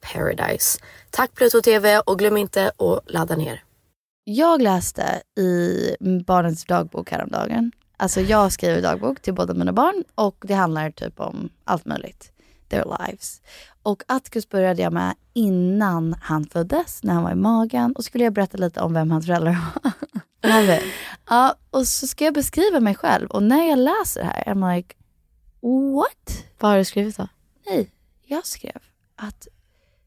paradise. Tack Pluto TV och glöm inte att ladda ner. Jag läste i barnens dagbok häromdagen. Alltså jag skriver dagbok till båda mina barn och det handlar typ om allt möjligt. Their lives. Och Atticus började jag med innan han föddes, när han var i magen. Och skulle jag berätta lite om vem hans föräldrar var. ja, och så ska jag beskriva mig själv. Och när jag läser det här, I'm like, what? Vad har du skrivit då? Nej, jag skrev att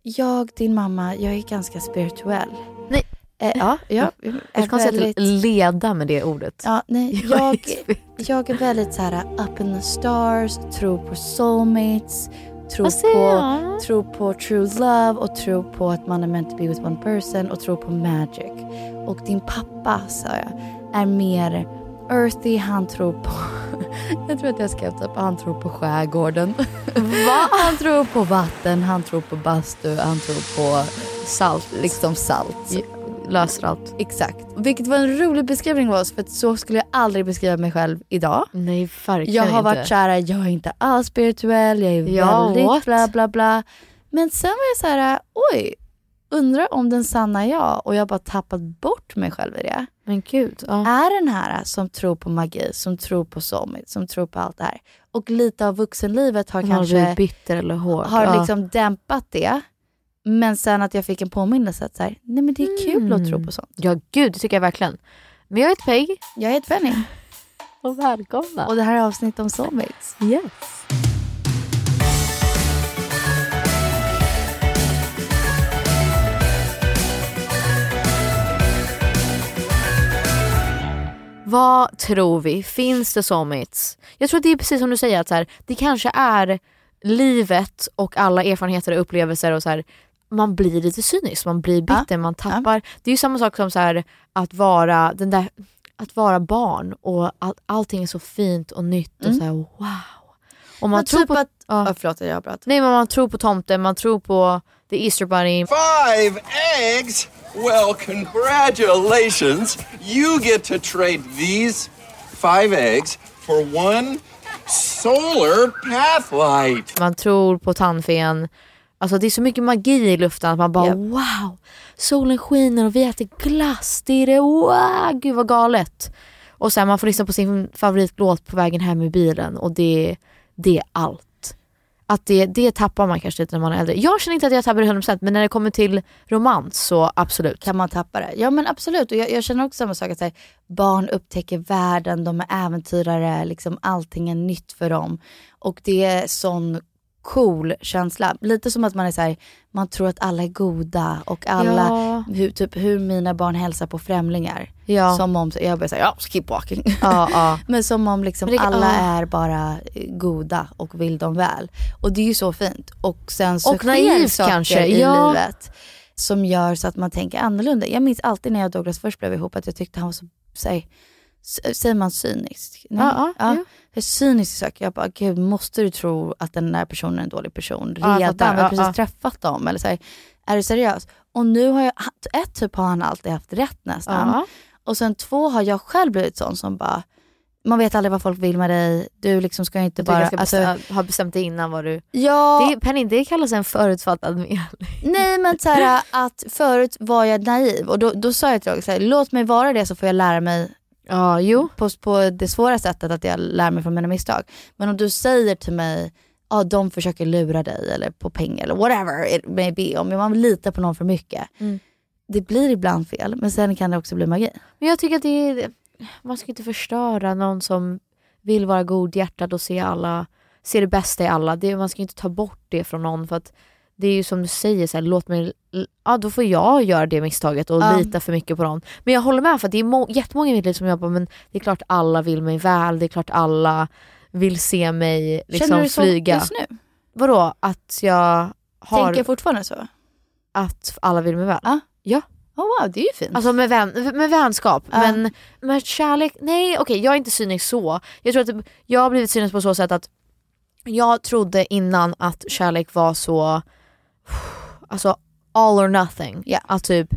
jag, din mamma, jag är ganska spirituell. Nej. Eh, ja, jag är väldigt... att leda med det ordet. Ja, nej, jag, jag är väldigt så här up in the stars, tror på soulmates, tror på, tror på true love och tror på att man är meant to be with one person och tror på magic. Och din pappa, sa jag, är mer earthy, han tror på... jag tror att jag skrev typ, han tror på skärgården. Va? han tror på vatten, han tror på bastu, han tror på salt. Liksom salt. Löser allt. Exakt. Vilket var en rolig beskrivning av oss för så skulle jag aldrig beskriva mig själv idag. Nej verkligen Jag har inte. varit såhär, jag är inte alls spirituell, jag är Ja, väldigt what? bla bla bla. Men sen var jag så här, oj, undrar om den sanna jag och jag har bara tappat bort mig själv i det. Men gud. Ja. Är den här som tror på magi, som tror på soulmate, som tror på allt det här. Och lite av vuxenlivet har har kanske bitter eller hård. har ja. liksom dämpat det. Men sen att jag fick en påminnelse att så här, nej men det är kul att tro på sånt. Ja gud, det tycker jag verkligen. Men jag heter Peg. Jag heter Penny Och välkomna. och det här är avsnitt om soulmates. yes. Vad tror vi? Finns det soulmates? Jag tror att det är precis som du säger, att så här, det kanske är livet och alla erfarenheter och upplevelser och så här, man blir lite cynisk, man blir bitter, man tappar. Det är ju samma sak som så här, att vara den där att vara barn och all, allting är så fint och nytt och så här, wow. Och man Men tror typ på, att, ja. ja. förlåt jag avbröt. Nej men man tror på tomten, man tror på the Easter bunny. Five eggs? Well, congratulations. You get to trade these five eggs for one solar pathlight. Man tror på tandfen. Alltså det är så mycket magi i luften att man bara Japp. wow, solen skiner och vi äter glass. Det är det, wow, gud vad galet. Och sen man får lyssna på sin favoritlåt på vägen hem i bilen och det, det är allt. Att det, det tappar man kanske lite när man är äldre. Jag känner inte att jag tappar det 100% men när det kommer till romans så absolut. Kan man tappa det? Ja men absolut. Och jag, jag känner också samma sak. Att här, barn upptäcker världen, de är äventyrare, liksom, allting är nytt för dem. Och det är sån cool känsla. Lite som att man är så här, man tror att alla är goda och alla, Ja. hur, typ hur mina barn hälsar på främlingar. Ja. Som om, jag börjar säga ja, keep walking. Ja, ja. Men som om liksom det- alla är bara eh, goda och vill dem väl. Och det är ju så fint. Och sen så Och sker saker kanske, i livet som gör så att man tänker annorlunda. Jag minns alltid när jag och Douglas först blev ihop att jag tyckte han var så, säg, s- säger man cynisk? Nej. Ja, ja, jo. Jag är cynisk sak. Jag bara, gud måste du tro att den där personen är en dålig person? Ja, jag Redan, fattar. vi har Ja, precis ja. träffat dem. Eller så här, är du seriös? Och nu har jag, ett typ har han alltid haft rätt nästan. Ja. Och sen två har jag själv blivit sån som bara, man vet aldrig vad folk vill med dig, du liksom ska inte Du bara... ska Alltså, bestäm, ha bestämt dig innan vad du... ja, Det, Penny, det kallas en förutfattad mening. nej men så här, att förut var jag naiv och då, då sa jag till Roger, låt mig vara det så får jag lära mig Ja, jo. på, på det svåra sättet att jag lär mig från mina misstag. Men om du säger till mig, ja de försöker lura dig eller på pengar eller whatever it may be, om man litar på någon för mycket. Mm. Det blir ibland fel men sen kan det också bli magi. Men jag tycker att det är, man ska inte förstöra någon som vill vara godhjärtad och se alla, se det bästa i alla. Det, man ska inte ta bort det från någon för att det är ju som du säger, så här, låt mig, ja då får jag göra det misstaget och Ja. lita för mycket på någon. Men jag håller med för att det är må- jättemånga i mitt liv som jobbar men det är klart alla vill mig väl, det är klart alla vill se mig liksom Känner du så flyga. just nu? Vadå? Att jag har, Tänker fortfarande så? att alla vill mig väl? Ja. Ja. Oh, wow, det är ju fint. Alltså med, vän, med vänskap. Ja. Men med kärlek, nej okej jag är inte cynisk så. Jag tror att jag har blivit cynisk på så sätt att jag trodde innan att kärlek var så, alltså all or nothing. Ja. Att typ,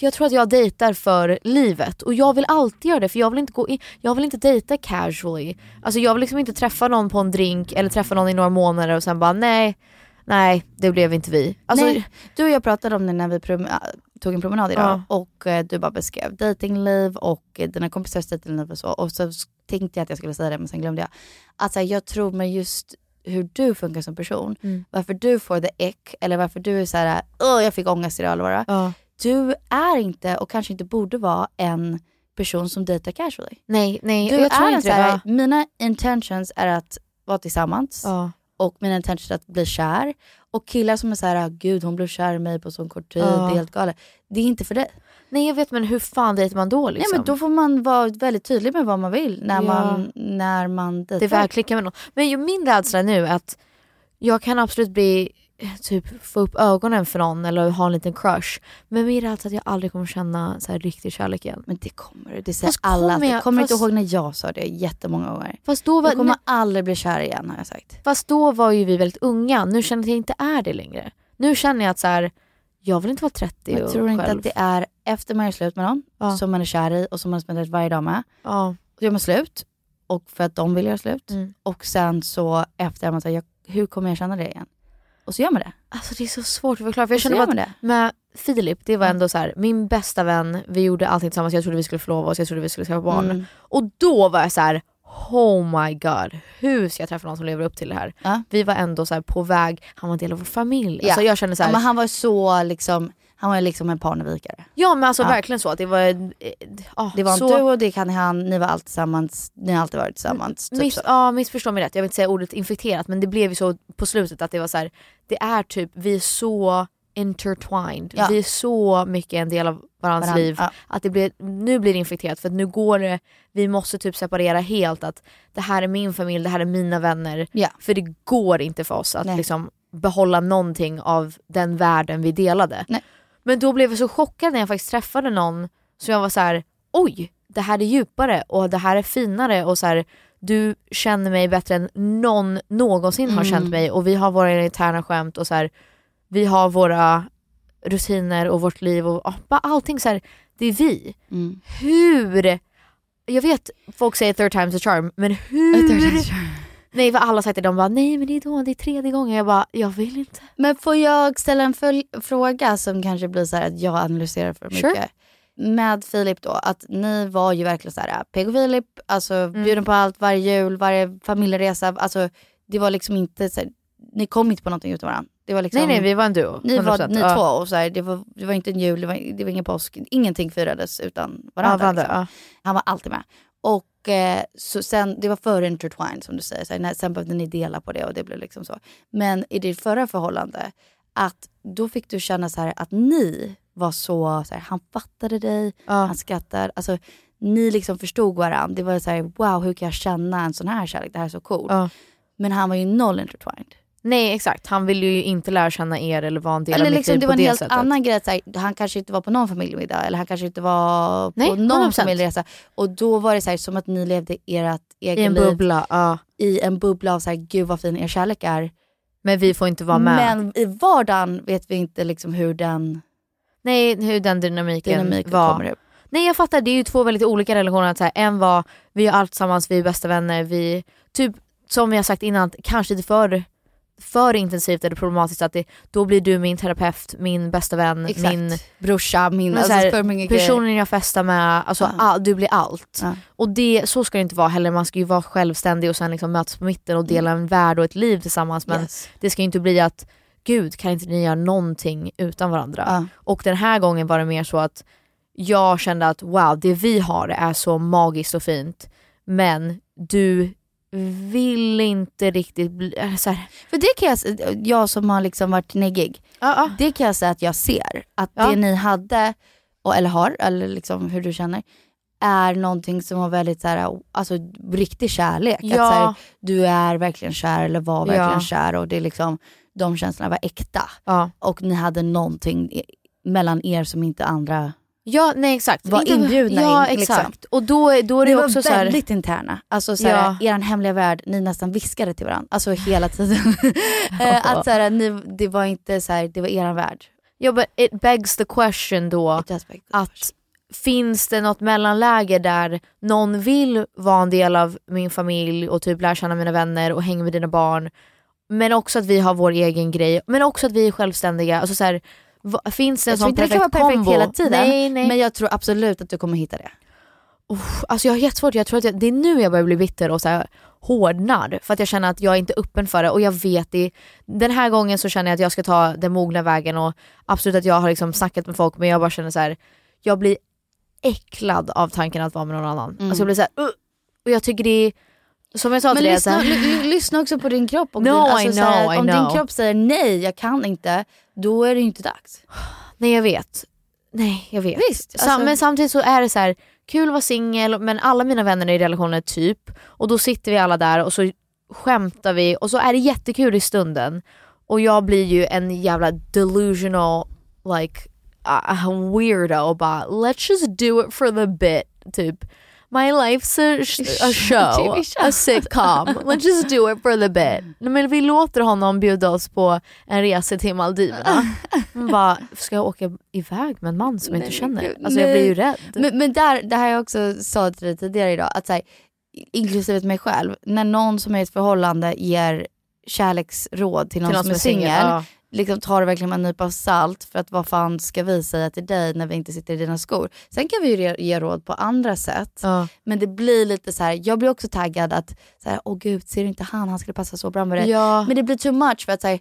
jag tror att jag dejtar för livet och jag vill alltid göra det för jag vill inte gå in, jag vill inte dejta casually. Alltså jag vill liksom inte träffa någon på en drink eller träffa någon i några månader och sen bara nej, nej det blev inte vi. Alltså, Nej, du och jag pratade om det när vi prom- tog en promenad idag och eh, du bara beskrev datingliv och eh, dina kompisars datingliv och så. Och så tänkte jag att jag skulle säga det men sen glömde jag. Att så här, jag tror med just hur du funkar som person, Mm. varför du får the ick eller varför du är så här, "Åh, jag fick ångest idag eller vad det ja. Du är inte och kanske inte borde vara en person som dejtar casually. Nej, nej Du jag tror är en inte så det. här, mina intentions är att vara tillsammans Ja. och mina intentions är att bli kär. Och killar som är så här, "Ah, gud hon blev kär i mig på sån kort tid, Ja. det är helt galet. Det är inte för dig. Nej jag vet men hur fan dejtar man då liksom? Nej men då får man vara väldigt tydlig med vad man vill när, Ja. man, när man dejtar. det klickar med någon. Men ju min rädsla nu är att jag kan absolut bli typ få upp ögonen för någon eller ha en liten crush. Men min rädsla är att jag aldrig kommer känna så här riktig kärlek igen. Men det kommer du, det säger Fast alla. kommer jag- alltid. Kommer fast- inte ihåg när jag sa det jättemånga gånger? Fast då, var, Du kommer aldrig bli kär igen har jag sagt. fast då var ju vi väldigt unga. Nu känner jag att jag inte är det längre. Nu känner jag att så här, jag vill inte vara 30 Jag och tror inte själv. att det är efter man är slut med någon Ja. som man är kär i och som man har spenderat varje dag med. Ja. Då gör man slut och för att de vill göra slut. Mm. Och sen så efter man säger hur kommer jag känna det igen? Och så gör man det. Alltså det är så svårt att förklara. För jag Och känner bara att det. med Filip, det var Ja. ändå så här, min bästa vän, vi gjorde allting tillsammans, jag trodde vi skulle förlova oss, jag trodde vi skulle skaffa barn. Mm. Och då var jag så här: oh my god, hur ska jag träffa någon som lever upp till det här? Ja. Vi var ändå så på väg, han var en del av vår familj. Ja. Alltså jag kände så här, men han var så liksom, han var liksom en parnevikare. ja men alltså Ja. verkligen så att det var, ah, Det var så, så... du och det kan han, ni var alltid tillsammans, ni har alltid varit tillsammans. Typ Miss, så. ja, missförstå mig rätt, jag vill inte säga ordet infekterat men det blev ju så på slutet att det var så här, det är typ, vi är så intertwined, Ja. vi är så mycket en del av varandras Varann- liv. ja. Att det blir, nu blir det infekterat för att nu går det, vi måste typ separera helt att det här är min familj, det här är mina vänner. Ja. För det går inte för oss att Nej. liksom behålla någonting av den världen vi delade. Nej. Men då blev jag så chockad när jag faktiskt träffade någon som jag var så här: oj, det här är djupare och det här är finare och så här, du känner mig bättre än någon någonsin har Mm. känt mig och vi har våra interna skämt och så här, vi har våra rutiner och vårt liv och bara allting så här, det är vi. Mm. Hur, jag vet folk säger third time's a charm men hur? Nej för alla sagt det, de bara nej men det är då, det är tredje gången. Jag bara, jag vill inte. Men får jag ställa en fråga som kanske blir så här att jag analyserar för mycket. Sure. Med Filip då, att ni var ju verkligen så här, Peg och Filip, alltså Mm. bjuden på allt varje jul, varje familjeresa. Alltså det var liksom inte så här, ni kom inte på någonting utan varandra. Det var liksom, Nej nej vi var en duo. ni var 100%. ni Ja. två och så här, det, var, det var inte en jul, det var, det var ingen påsk, ingenting firades utan Ja, varandra. varandra, liksom. ja. Han var alltid med. Och eh, så sen, det var före intertwine som du säger, så här, när, sen behövde ni dela på det och det blev liksom så. Men i ditt förra förhållande, att då fick du känna så här att ni var så, så här, han fattade dig, han skrattar, alltså ni liksom förstod varandra. Det var så här, wow hur kan jag känna en sån här kärlek, det här är så coolt. Ja. Men han var ju noll intertwined. Nej exakt, han ville ju inte lära känna er eller vara en del Eller av mitt liksom, liv det på var en det helt sättet. annan grej. Så här, han kanske inte var på någon familjemiddag eller han kanske inte var på Nej, någon 100%. familjeresa. Och då var det så här, som att ni levde ert eget I en liv bubbla, ja. i en bubbla av så här, gud vad fin er kärlek är. Men vi får inte vara med. Men i vardagen vet vi inte liksom hur den Nej hur den dynamiken, dynamiken var. Nej jag fattar, det är ju två väldigt olika relationer. Att så här, en var, vi gör allt tillsammans, vi är bästa vänner, vi, typ som vi har sagt innan, kanske lite för, för intensivt eller problematiskt att det, då blir du min terapeut, min bästa vän, Exakt. min brorsa, min, alltså, så här, personen jag festar med, alltså Ja. all, du blir allt. Ja. Och det, så ska det inte vara heller, man ska ju vara självständig och sen liksom mötas på mitten och dela en värld och ett liv tillsammans men Yes. det ska ju inte bli att gud kan inte ni göra någonting utan varandra? Ja. Och den här gången var det mer så att jag kände att wow det vi har är så magiskt och fint men du vill inte riktigt bli, så här. För det kan jag, jag som har liksom varit neggig, det kan jag säga att jag ser. Att Ja. det ni hade, och, eller har, eller liksom hur du känner, är någonting som var väldigt så här, alltså riktig kärlek. Att, Ja. så här, du är verkligen kär eller var verkligen Ja. kär och det är liksom, de känslorna var äkta. Och ni hade någonting mellan er som inte andra Ja nej exakt. var Inte- inbjudna ja, in. exakt. Liksom. Och då, då är det var också så här, väldigt interna. Alltså såhär, Ja. er hemliga värld, ni nästan viskade till varandra. Alltså hela tiden. Att såhär, ni, det var inte såhär, det var eran värld. ja, but it begs the question då the att finns det något mellanläge där någon vill vara en del av min familj och typ lära känna mina vänner och hänga med dina barn men också att vi har vår egen grej men också att vi är självständiga. Alltså så här, finns det en Jag tror sån inte det perfekt kan vara perfekt kombo? hela tiden. Nej, nej. Men jag tror absolut att du kommer hitta det. Uff, alltså jag har jättesvårt, jag tror att jag, det är nu jag börjar bli bitter och så här hårdnar för att jag känner att jag är inte öppen för det och jag vet det. Den här gången så känner jag att jag ska ta den mogna vägen och absolut att jag har liksom snackat med folk men jag bara känner så här. jag blir äcklad av tanken att vara med någon annan. Mm. Alltså jag blir så här, "Ugh." och jag tycker det är, som jag sa Men till dig, lyssna, här, lyssna också på din kropp. Och No, din, alltså, know, I om din kropp säger nej, jag kan inte, då är det inte dags. nej jag vet. Nej jag vet. Visst, Sam, alltså- men samtidigt så är det så här kul att vara singel men alla mina vänner är i relationer typ och då sitter vi alla där och så skämtar vi och så är det jättekul i stunden och jag blir ju en jävla delusional like a weirdo och bara let's just do it for the bit typ My life's a, sh- a show, a sitcom. Let's just do it for the bit. Men vi låter honom bjuda oss på en resa till Maldiverna. Man bara, ska jag åka iväg med en man som jag inte känner? Alltså jag blir ju rädd. Men, men där, det här jag också sa till dig tidigare idag, att så här, inklusive mig själv, när någon som är i ett förhållande ger kärleksråd till någon, som är singel, ja. Liksom tar det verkligen med en nypa salt för att vad fan ska vi säga till dig när vi inte sitter i dina skor. Sen kan vi ju ge, ge råd på andra sätt. Ja. Men det blir lite så här, jag blir också taggad att, så här, åh gud, ser du inte han, han skulle passa så bra med det. Ja. Men det blir too much för att så här,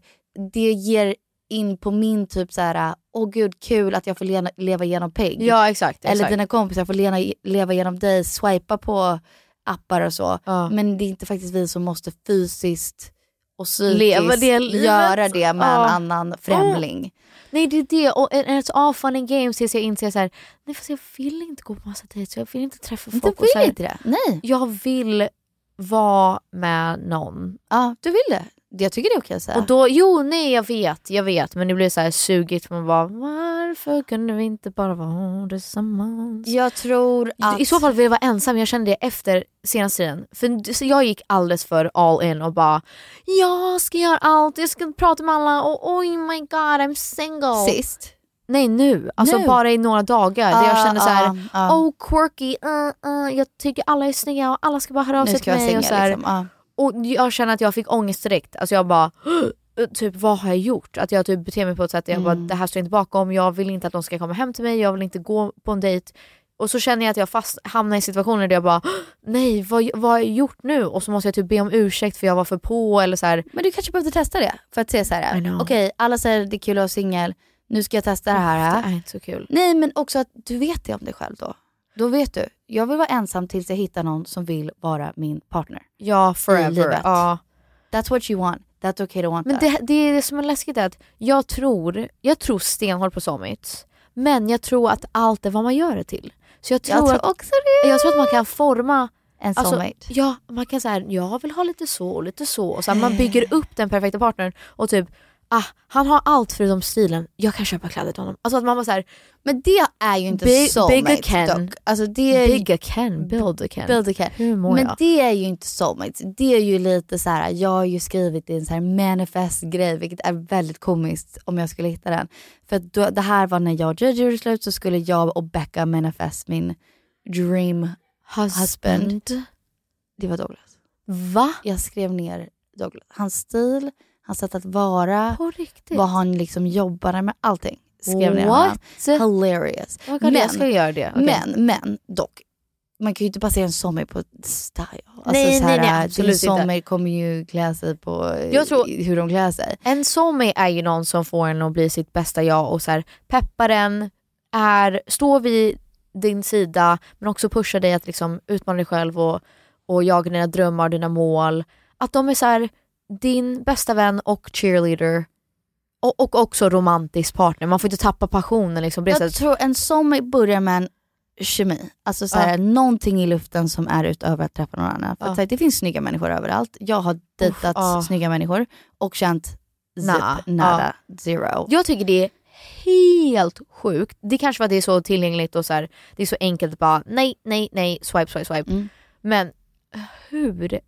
det ger in på min typ så här, åh gud kul att jag får leva, leva genom Peg. ja exakt. Eller exakt. dina kompisar får leva, leva genom dig, swipa på appar och så. Ja. Men det är inte faktiskt vi som måste fysiskt och psykiskt Leva det livet. göra det med Ja. en annan främling. Nej det är det, och it's all fun and games tills jag inser såhär, nej fast jag vill inte gå på massa dejter, jag vill inte träffa Du folk. och så vill här, inte det? Nej. Jag vill vara med någon. Ja, du vill det. Jag tycker det är okej att säga. Och då, jo nej jag vet, jag vet men det blir så här sugigt. Man bara varför kunde vi inte bara vara tillsammans? jag tror att... I så fall vill jag vara ensam, jag kände det efter senaste tiden. För så jag gick alldeles för all in och bara jag ska göra allt, jag ska prata med alla och oh my god I'm single. Sist. Nej nu, alltså Nu? bara i några dagar där jag Ah, kände så här, ah, ah. oh quirky, uh, uh, jag tycker alla är snygga och alla ska bara höra av sig till mig. Och, singel så här, liksom. Och jag känner att jag fick ångest direkt. Alltså jag bara, typ vad har jag gjort? Att jag typ beter mig på ett sätt där jag bara, Mm. det här står inte bakom, jag vill inte att de ska komma hem till mig, jag vill inte gå på en dejt. Och så känner jag att jag fast hamnar i situationer där jag bara, nej vad, vad har jag gjort nu? Och så måste jag typ be om ursäkt för jag var för på eller så här. Men du kanske behövde testa det för att se så här. okej alla säger det är kul att vara singel, nu ska jag testa det här. Det är inte så kul. Nej men också att du vet det om dig själv då. Då vet du, jag vill vara ensam tills jag hittar någon som vill vara min partner. Ja I forever. livet. Ja. That's what you want, that's okay to want Men that. det, det är det som är läskigt är att jag tror, jag tror stenhårt på soulmates. Men jag tror att allt är vad man gör det till. Så jag tror, jag tror att, också det. jag tror att man kan forma En Alltså, soulmate. ja, man kan säga jag vill ha lite så och lite så. Och så man bygger upp den perfekta partnern och typ, ah, han har allt förutom stilen, jag kan köpa kläder till honom. Alltså att man bara såhär, men det är ju inte Big- soulmates bigger Ken. dock. Alltså det är big a can, build a can. Build a Ken. Hur mår Men jag? det är ju inte soulmates. Det är ju lite så här. jag har ju skrivit i en så här manifest grej vilket är väldigt komiskt om jag skulle hitta den. För då, det här var när jag och Gigi gjorde slut så skulle jag och Becca manifest min dream husband. Det var Douglas. Va? Jag skrev ner Douglas. Hans stil, hans sätt att vara, På riktigt? vad han liksom jobbade med, allting. Skrev ner. What? Hilarious. Oh God, jag ska göra det. Okej. Men, men dock. Man kan ju inte basera en sommar på style. Alltså, Nej, så nej, nej, här, absolut din sommar kommer ju klä sig på Jag tror- hur de klär sig. En soulmate är ju någon som får en att bli sitt bästa jag och så här, peppar en, är, står vid din sida men också pushar dig att liksom utmana dig själv och, och jaga dina drömmar och dina mål. Att de är så här, din bästa vän och cheerleader och, och också romantisk partner. Man får inte tappa passionen. Liksom. Jag sättet. tror en sommar börjar med en kemi. Alltså så här, någonting i luften som är utöver att träffa någon annan. För Ja. så här, det finns snygga människor överallt. Jag har dejtat ja. snygga människor och känt zip, Nah, nada, zero. Jag tycker det är helt sjukt. Det kanske att det är så tillgängligt och så här, det är så enkelt bara nej, nej, nej, swipe, swipe, swipe. Mm. Men hur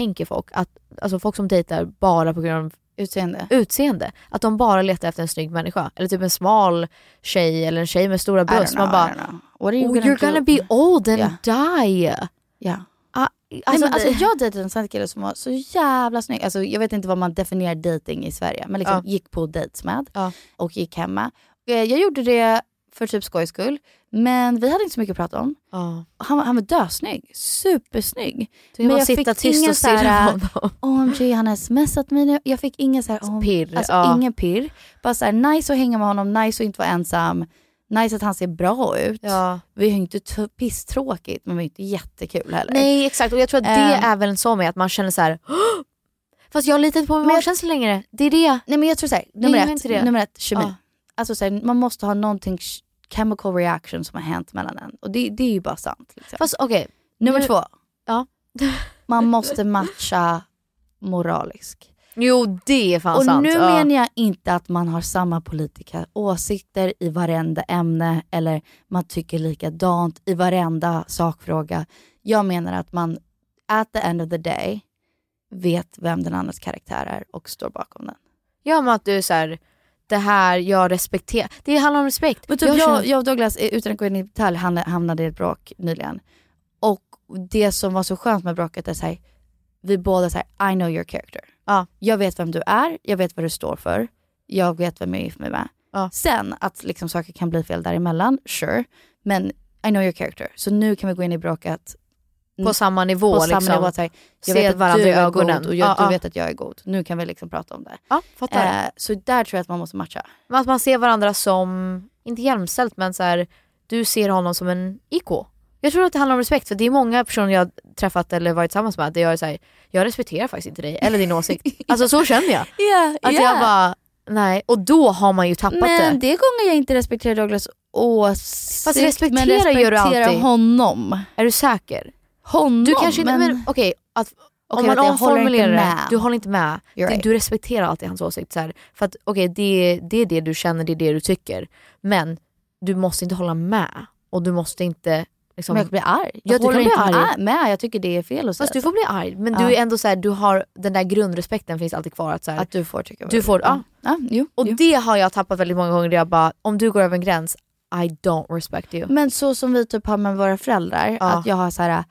tänker folk att, alltså folk som dejtar bara på grund av Utseende. utseende, att de bara letar efter en snygg människa. Eller typ en smal tjej eller en tjej med stora bröst. Man bara. What are you oh, gonna you're do? gonna be old and Yeah. die. Ja. Ah, Nej, alltså, men alltså, jag dejtade en svensk kille som var så jävla snygg. Alltså, jag vet inte vad man definierar dating i Sverige, men liksom gick på dates med Ja. och gick hemma. Eh, Jag gjorde det för typ skojs skull, men vi hade inte så mycket att prata om. Ja. Han, han var dösnygg, supersnygg. Du kan bara sitta tyst och stirra på. OMG han har smsat mig nu. Jag fick ingen så här, oh, Pirr, Alltså ja. ingen pirr. Bara så här, nice att hänga med honom, nice att inte vara ensam. Nice att han ser bra ut. Ja. Vi har ju inte pisstråkigt men vi har inte jättekul heller. Nej exakt och jag tror att det Eh. är väl så med att man känner så här. "Åh!" Fast jag litar inte på min Men jag- magkänsla längre. Det är det. Nej men jag tror såhär, nummer ett, nummer ett, kemi. Ja. Alltså så här, man måste ha någonting chemical reaction som har hänt mellan en. Och det, det är ju bara sant. Liksom. Fast okej. nummer nu- två, Ja. man måste matcha moralisk. Jo det är fan Och sant. nu ja. menar jag inte att man har samma politiska åsikter i varenda ämne eller man tycker likadant i varenda sakfråga. Jag menar att man at the end of the day vet vem den andras karaktär är och står bakom den. Ja men att du är så här, det här jag respekterar. Det handlar om respekt. Men typ Jag jag, jag och Douglas, eh, utan att gå in i detalj, hamnade i ett bråk nyligen. Och det som var så skönt med bråket är så här, vi båda säger I know your character. Ja. Jag vet vem du är, jag vet vad du står för, jag vet vem jag är gift mig med. Ja. Sen att liksom saker kan bli fel däremellan, sure. Men I know your character. Så nu kan vi gå in i bråket på samma nivå. på samma liksom. nivå. att säga, Jag Se vet att varandra du i är ögonen. god och jag, Ja, du vet att jag är god. Nu kan vi liksom prata om det. Ja, fattar. Eh, så där tror jag att man måste matcha. Men att man ser varandra som, inte jämställt men så här, du ser honom som en IK. Jag tror att det handlar om respekt för det är många personer jag träffat eller varit tillsammans med där jag är så här, jag respekterar faktiskt inte dig eller din åsikt. Alltså så känner jag. Yeah, Att jag bara, nej. Och då har man ju tappat Men det. det är gånger jag inte respekterar Douglas åsikt. Fast respektera men gör du alltid. honom. Är du säker? Honom? Du kanske inte, men... men okej, att Okej, om man jag omformulerar det, med. du håller inte med. Det- right. Du respekterar alltid hans åsikt. Så här. För att okej, det, det är det du känner, det är det du tycker. Men du måste inte hålla med. Och du måste inte... Liksom, Men jag blir arg. Ja, Jag du håller inte arg. med. Jag tycker det är fel att säga Fast du får bli arg. Men Ja. du är ändå så här, du har den där grundrespekten finns alltid kvar. Att så här, Att du får tycka vad du får, ja. ja. Jo, Och jo. det har jag tappat väldigt många gånger. där Jag bara, om du går över en gräns, I don't respect you. Men så som vi typ har med våra föräldrar, Ja. att jag har så här,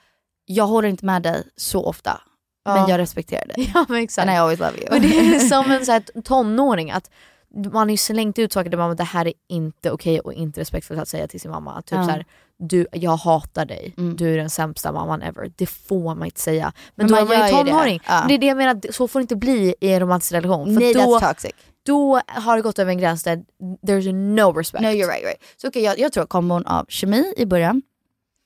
jag håller inte med dig så ofta, Ja. men jag respekterar dig. Ja men exakt. And I always love you. Men det är som en så här tonåring, att man har ju slängt ut saker där man bara, det här är inte okej och inte respektfullt att säga till sin mamma. Typ Ja. så här, du, jag hatar dig, Mm. du är den sämsta mamman ever. Det får man inte säga. Men, Men då man är man ju ju det. tonåring. Ja. Det är det jag menar, så får det inte bli i en romantisk relation. För Nej, då, that's toxic. då har det gått över en gräns där there's no respect. No you're right, you're right. Så okay, jag, jag tror kombon av kemi i början,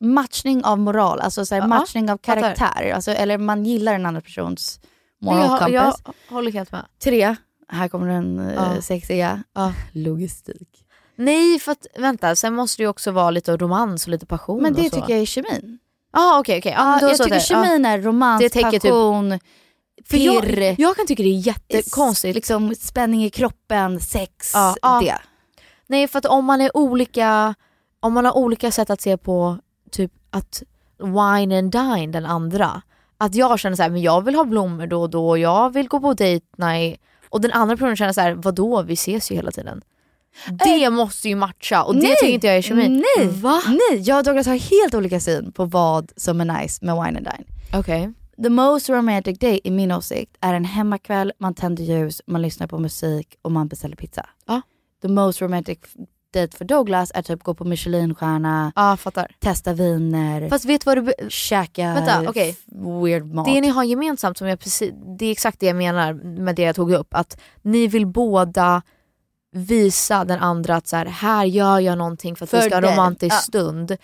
matchning av moral, alltså så här, Ja, matchning av karaktär, alltså, eller man gillar en annan persons moral jag, compass. jag håller helt med. Tre, här kommer den eh, Ja. sexiga, Ja. logistik. Nej för att vänta, sen måste det ju också vara lite romans och lite passion Men det tycker jag är kemin. ah, okej okej. Ja, men då jag tycker. Ja. kemin är romans, Det täcker typ- passion, För jag, jag kan tycka det är jättekonstigt. liksom spänning i kroppen, sex, Ja, ja. det. Nej för att om man är olika, om man har olika sätt att se på typ att wine and dine den andra. Att jag känner så här, men jag vill ha blommor då och då, jag vill gå på date night. Och den andra personen känner så här, vadå vi ses ju hela tiden. Det måste ju matcha och det Nej, tycker inte jag är kemi. Nej, Va? nej, jag och Douglas har helt olika syn på vad som är nice med wine and dine. Okej. The most romantic day i min åsikt är en hemmakväll, man tänder ljus, man lyssnar på musik och man beställer pizza. Ja. The most romantic date för Douglas är typ gå på Michelinstjärna, Ja fattar. testa viner, Fast vet vad du, käka Vänta, f- weird mat. det ni har gemensamt som jag precis, det är exakt det jag menar med det jag tog upp. Att ni vill båda visa den andra att så här, här gör jag någonting för att vi För ska ha dig. romantisk Ja. stund.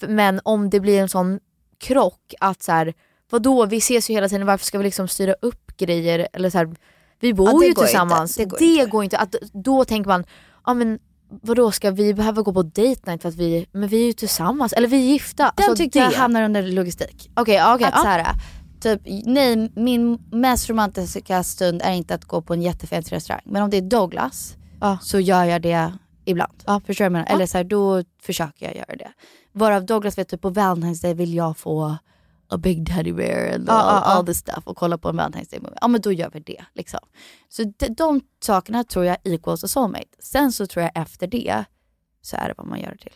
Men om det blir en sån krock att så här, vadå vi ses ju hela tiden, varför ska vi liksom styra upp grejer? Eller så här, vi bor Ja, det ju tillsammans. inte. Det går går inte. Att, då tänker man, ja men vadå ska vi behöva gå på date night för att vi, men vi är ju tillsammans, eller vi är gifta. Den Alltså, tyckte jag det. hamnar under logistik. Okej, ja, okej. att ja. typ, nej, min mest romantiska stund är inte att gå på en jättefancy restaurang. Men om det är Douglas Ja. så gör jag det ibland. Ja. Förstår du vad jag menar? Eller så här, då försöker jag göra det. Varav Douglas vet typ på Valentine's Day vill jag få a big teddy bear and Ja, all, ja. all this stuff och kolla på en Valentine's Day movie. Ja men då gör vi det. Liksom. Så de, de sakerna tror jag equals a soulmate. Sen så tror jag efter det så är det vad man gör det till.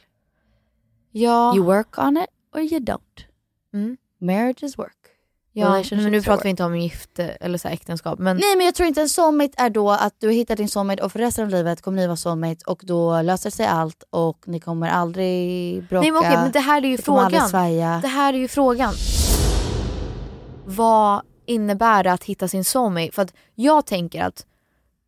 Ja. You work on it or you don't. Mm. Marriage is work. Ja, men nu pratar vi inte om gifte eller så äktenskap. Men Nej men jag tror inte en soulmate är då att du har hittat din soulmate och för resten av livet kommer ni vara soulmate och då löser sig allt och ni kommer aldrig bråka. Nej men okej, men det här är ju frågan. Det här är ju frågan. Vad innebär det att hitta sin soulmate? För att jag tänker att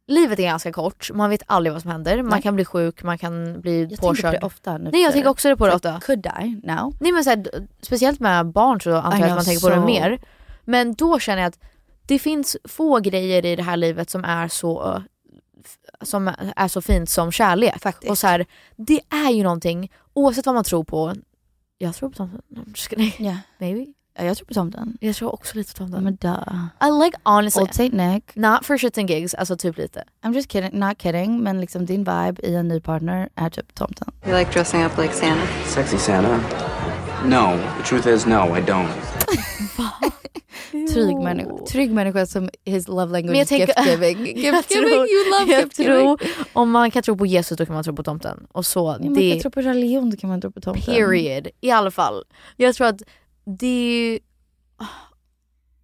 livet är ganska kort, man vet aldrig vad som händer. Man Nej. kan bli sjuk, man kan bli jag tänker på påkörd. det ofta nu. Nej jag tänker också på det ofta. Could die now. Nej men så här, speciellt med barn så antar jag att man tänker på det mer. Men då känner jag att det finns få grejer i det här livet som är så som är så fint som kärlek. Faktiskt. Och så här, det är ju någonting, oavsett vad man tror på. Jag tror på tomten. Kidding. Ja. Maybe. Ja, jag tror på tomten. Jag tror också lite på tomten. Men duh. I like honestly, Old Saint Nick. not for shits and gigs, alltså typ lite. I'm just kidding, not kidding. Men liksom din vibe i en ny partner är typ tomten. You like dressing up like Santa? Sexy Santa? No. The truth is, no, I don't. Trygg människa. Trygg människa som his love language is gift giving. Gift giving, you love gift giving. om man kan tro på Jesus då kan man tro på tomten. Och så, Ja, man kan tro på religion, då kan man tro på tomten. period. I alla fall. Jag tror att det är ju... Ah,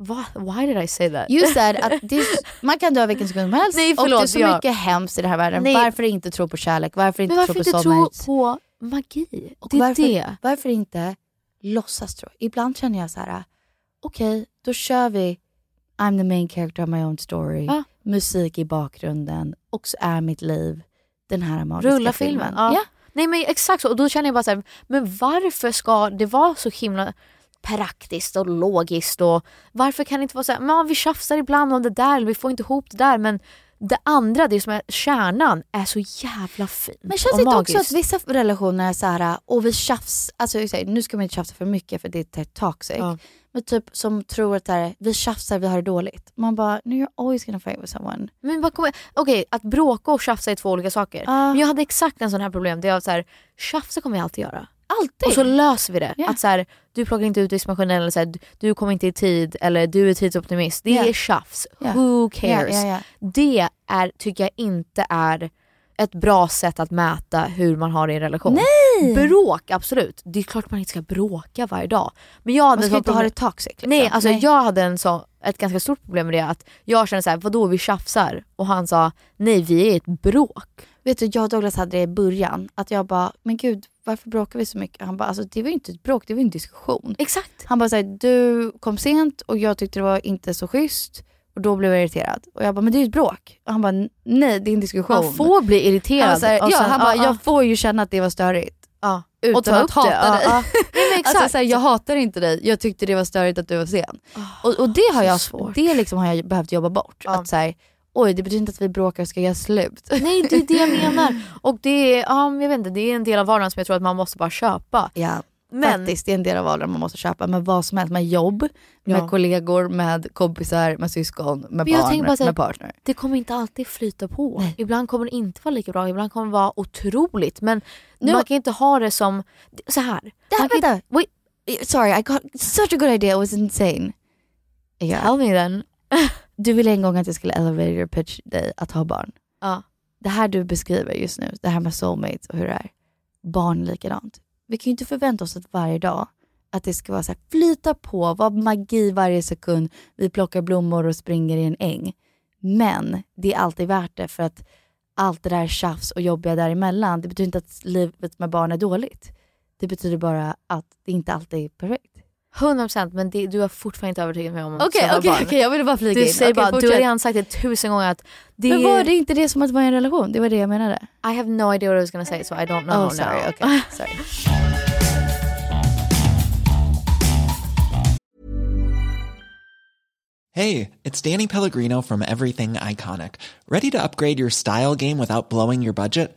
Va? Why did I say that? You said att är, man kan dö vilken sekund som helst Nej, och det är förlåt, så ja. mycket hemskt i den här världen. Nej. Varför inte tro på kärlek? Varför inte Men varför tro inte på tro på magi? Och Det är varför, det. varför inte låtsas tro? Ibland känner jag så här: okej då kör vi I'm the main character of my own story, Ja. musik i bakgrunden och så är mitt liv den här magiska Rulla filmen. Ja. Ja. Nej men exakt så. Och då känner jag bara så här, men varför ska det vara så himla praktiskt och logiskt och varför kan det inte vara så här, men vi tjafsar ibland om det där eller vi får inte ihop det där men det andra, det som är kärnan, är så jävla fint Men känns det inte också att vissa relationer är så här, och vi tjafs, alltså nu ska man inte tjafsa för mycket för det är toxic. Ja. Men typ som tror att det här, vi tjafsar, vi har det dåligt. Man bara, no, you're always gonna fight with someone. Men vad kommer, okej att bråka och tjafsa är två olika saker. Ja. Men jag hade exakt en sån här problem där jag så här, tjafsa kommer jag alltid göra. Alltid! Och så löser vi det. Ja. Att så här, du plockar inte ut diskmaskinen eller så här, du- kommer inte i tid eller du är tidsoptimist. Det Ja. är tjafs. Ja. Who cares? Det är, tycker jag inte är ett bra sätt att mäta hur man har det i en relation. Nej! Bråk, absolut. Det är klart man inte ska bråka varje dag. Men jag hade Man ska inte ha det toxic. Liksom. Nej, alltså jag hade en så, ett ganska stort problem med det. Att jag kände så här, vadå vi tjafsar? Och han sa, nej vi är i ett bråk. Vet du, jag och Douglas hade det i början. Att jag bara, men gud varför bråkar vi så mycket? Han bara, alltså det var ju inte ett bråk, det var ju en diskussion. Exakt. Han bara, så här, du kom sent och jag tyckte det var inte så schysst. Och då blev jag irriterad. Och jag bara, men det är ju ett bråk. Och han bara, nej det är en diskussion. Man får bli irriterad. Han, så här, ja, sen- han bara, ja, jag får ju känna att det var störigt. ja. Utan Och ta att upp hata det. Dig. ja. Nej. Alltså, så här, jag hatar inte dig, jag tyckte det var störigt att du var sen. och, och det har jag, svårt. det liksom har jag behövt jobba bort. Att så här, oj det betyder inte att vi bråkar, ska jag slut? Nej det är det jag menar. Och det är, ja, jag vet inte, det är en del av vardagen som jag tror att man måste bara köpa. Ja, Men faktiskt det är en del av vardagen man måste köpa med vad som helst, med jobb, med Ja. kollegor, med kompisar, med syskon, med barn, här- med partner. det kommer inte alltid flyta på. Nej. Ibland kommer det inte vara lika bra, ibland kommer det vara otroligt. Men Nu- man kan inte ha det som, så här. Det, kan vänta, wait, sorry I got such a good idea, it was insane. Ja. Tell me then. Du ville en gång att jag skulle elevator pitch dig att ha barn. Ja. Det här du beskriver just nu, det här med soulmates och hur det är. Barn likadant. Vi kan ju inte förvänta oss att varje dag att det ska vara så här, flyta på, vara magi varje sekund. Vi plockar blommor och springer i en äng. Men det är alltid värt det för att allt det där tjafs och jobbiga däremellan, det betyder inte att livet med barn är dåligt. Det betyder bara att det inte alltid är perfekt. 100% men det, du har fortfarande inte övertygat mig om att skaffa okej, barn. okej, jag ville bara flika Du in. säger Okej, bara, du har redan sagt det tusen gånger att det Men var det inte det som att vara i en relation? Det var det jag menade. I have no idea what I was gonna say so I don't know oh, sorry. now. Okay, sorry. Hey, it's Danny Pellegrino from Everything Iconic. Ready to upgrade your style game without blowing your budget?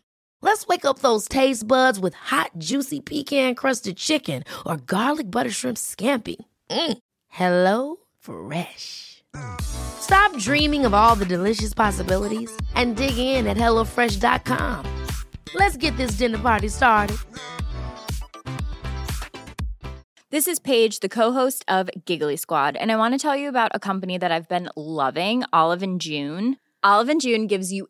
Let's wake up those taste buds with hot, juicy pecan crusted chicken or garlic butter shrimp scampi. Mm. Hello Fresh. Stop dreaming of all the delicious possibilities and dig in at HelloFresh.com. Let's get this dinner party started. This is Paige, the co-host of Giggly Squad, and I want to tell you about a company that I've been loving, Olive and June. Olive and June gives you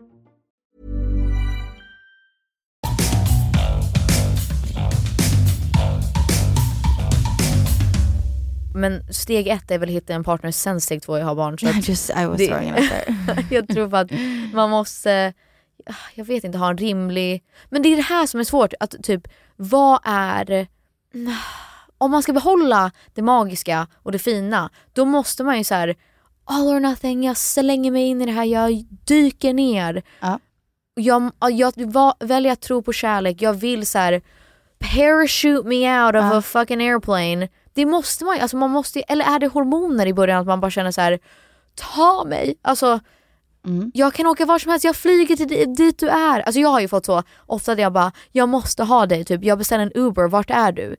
Men steg ett är väl att hitta en partner, sen steg två är att ha barn. Så att Just, I was det- throwing it out there. jag tror att man måste, jag vet inte, ha en rimlig... Men det är det här som är svårt, att typ vad är... Om man ska behålla det magiska och det fina, då måste man ju så här all or nothing, jag slänger mig in i det här, jag dyker ner. Ja. Jag, jag va- väljer att tro på kärlek, jag vill så här parachute me out of Ja. a fucking airplane. Det måste man ju, alltså man måste eller är det hormoner i början att man bara känner så här ta mig. Alltså Mm. jag kan åka var som helst, jag flyger till di- dit du är. Alltså jag har ju fått så ofta att jag bara, jag måste ha dig, typ jag beställer en Uber, vart är du?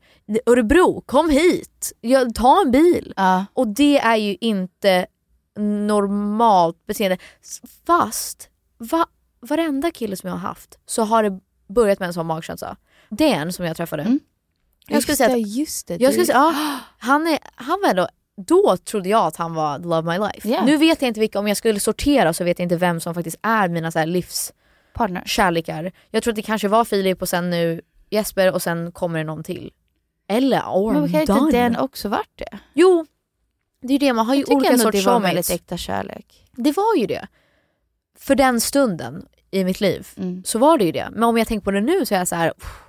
Örebro, kom hit! Jag, ta en bil. Ja. Och det är ju inte normalt beteende. Fast va, varenda kille som jag har haft så har det börjat med en sån magkänsla. Den som jag träffade. Mm. Jag skulle Just säga det, att just det. jag skulle säga, ja, han, är, han var ändå, då trodde jag att han var the love of my life. Yeah. Nu vet jag inte vilka, om jag skulle sortera så vet jag inte vem som faktiskt är mina så här livs Partner. kärlekar. Jag tror att det kanske var Filip och sen nu Jesper och sen kommer det någon till. Eller or Men kan inte den också varit det? Jo, det är det, man har ju Jag olika sorters det var väldigt äkta kärlek. Det var ju det. För den stunden i mitt liv Mm. så var det ju det. Men om jag tänker på det nu så är jag så här, pff,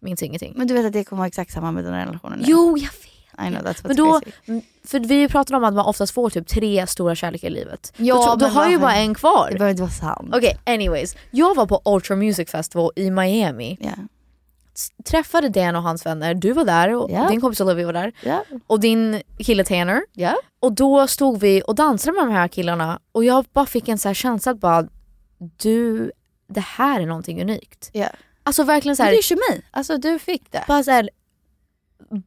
minns ingenting. Men du vet att det kommer vara exakt samma med dina relationer nu? Jo, jag vet. I know that's what's Men då, crazy. för vi pratade om att man oftast får typ tre stora kärlekar i livet. Ja, då, då men har ju bara en kvar. Det behöver inte vara sant. Okej, anyways. Jag var på Ultra Music Festival i Miami. S- Träffade Dan och hans vänner, du var där och Ja. din kompis Olivia var där. Ja. Och din kille Tanner. Och då stod vi och dansade med de här killarna och jag bara fick en så här känsla att bara, du, det här är någonting unikt. Alltså verkligen så här, det är kemi. Alltså du fick det. bara så här,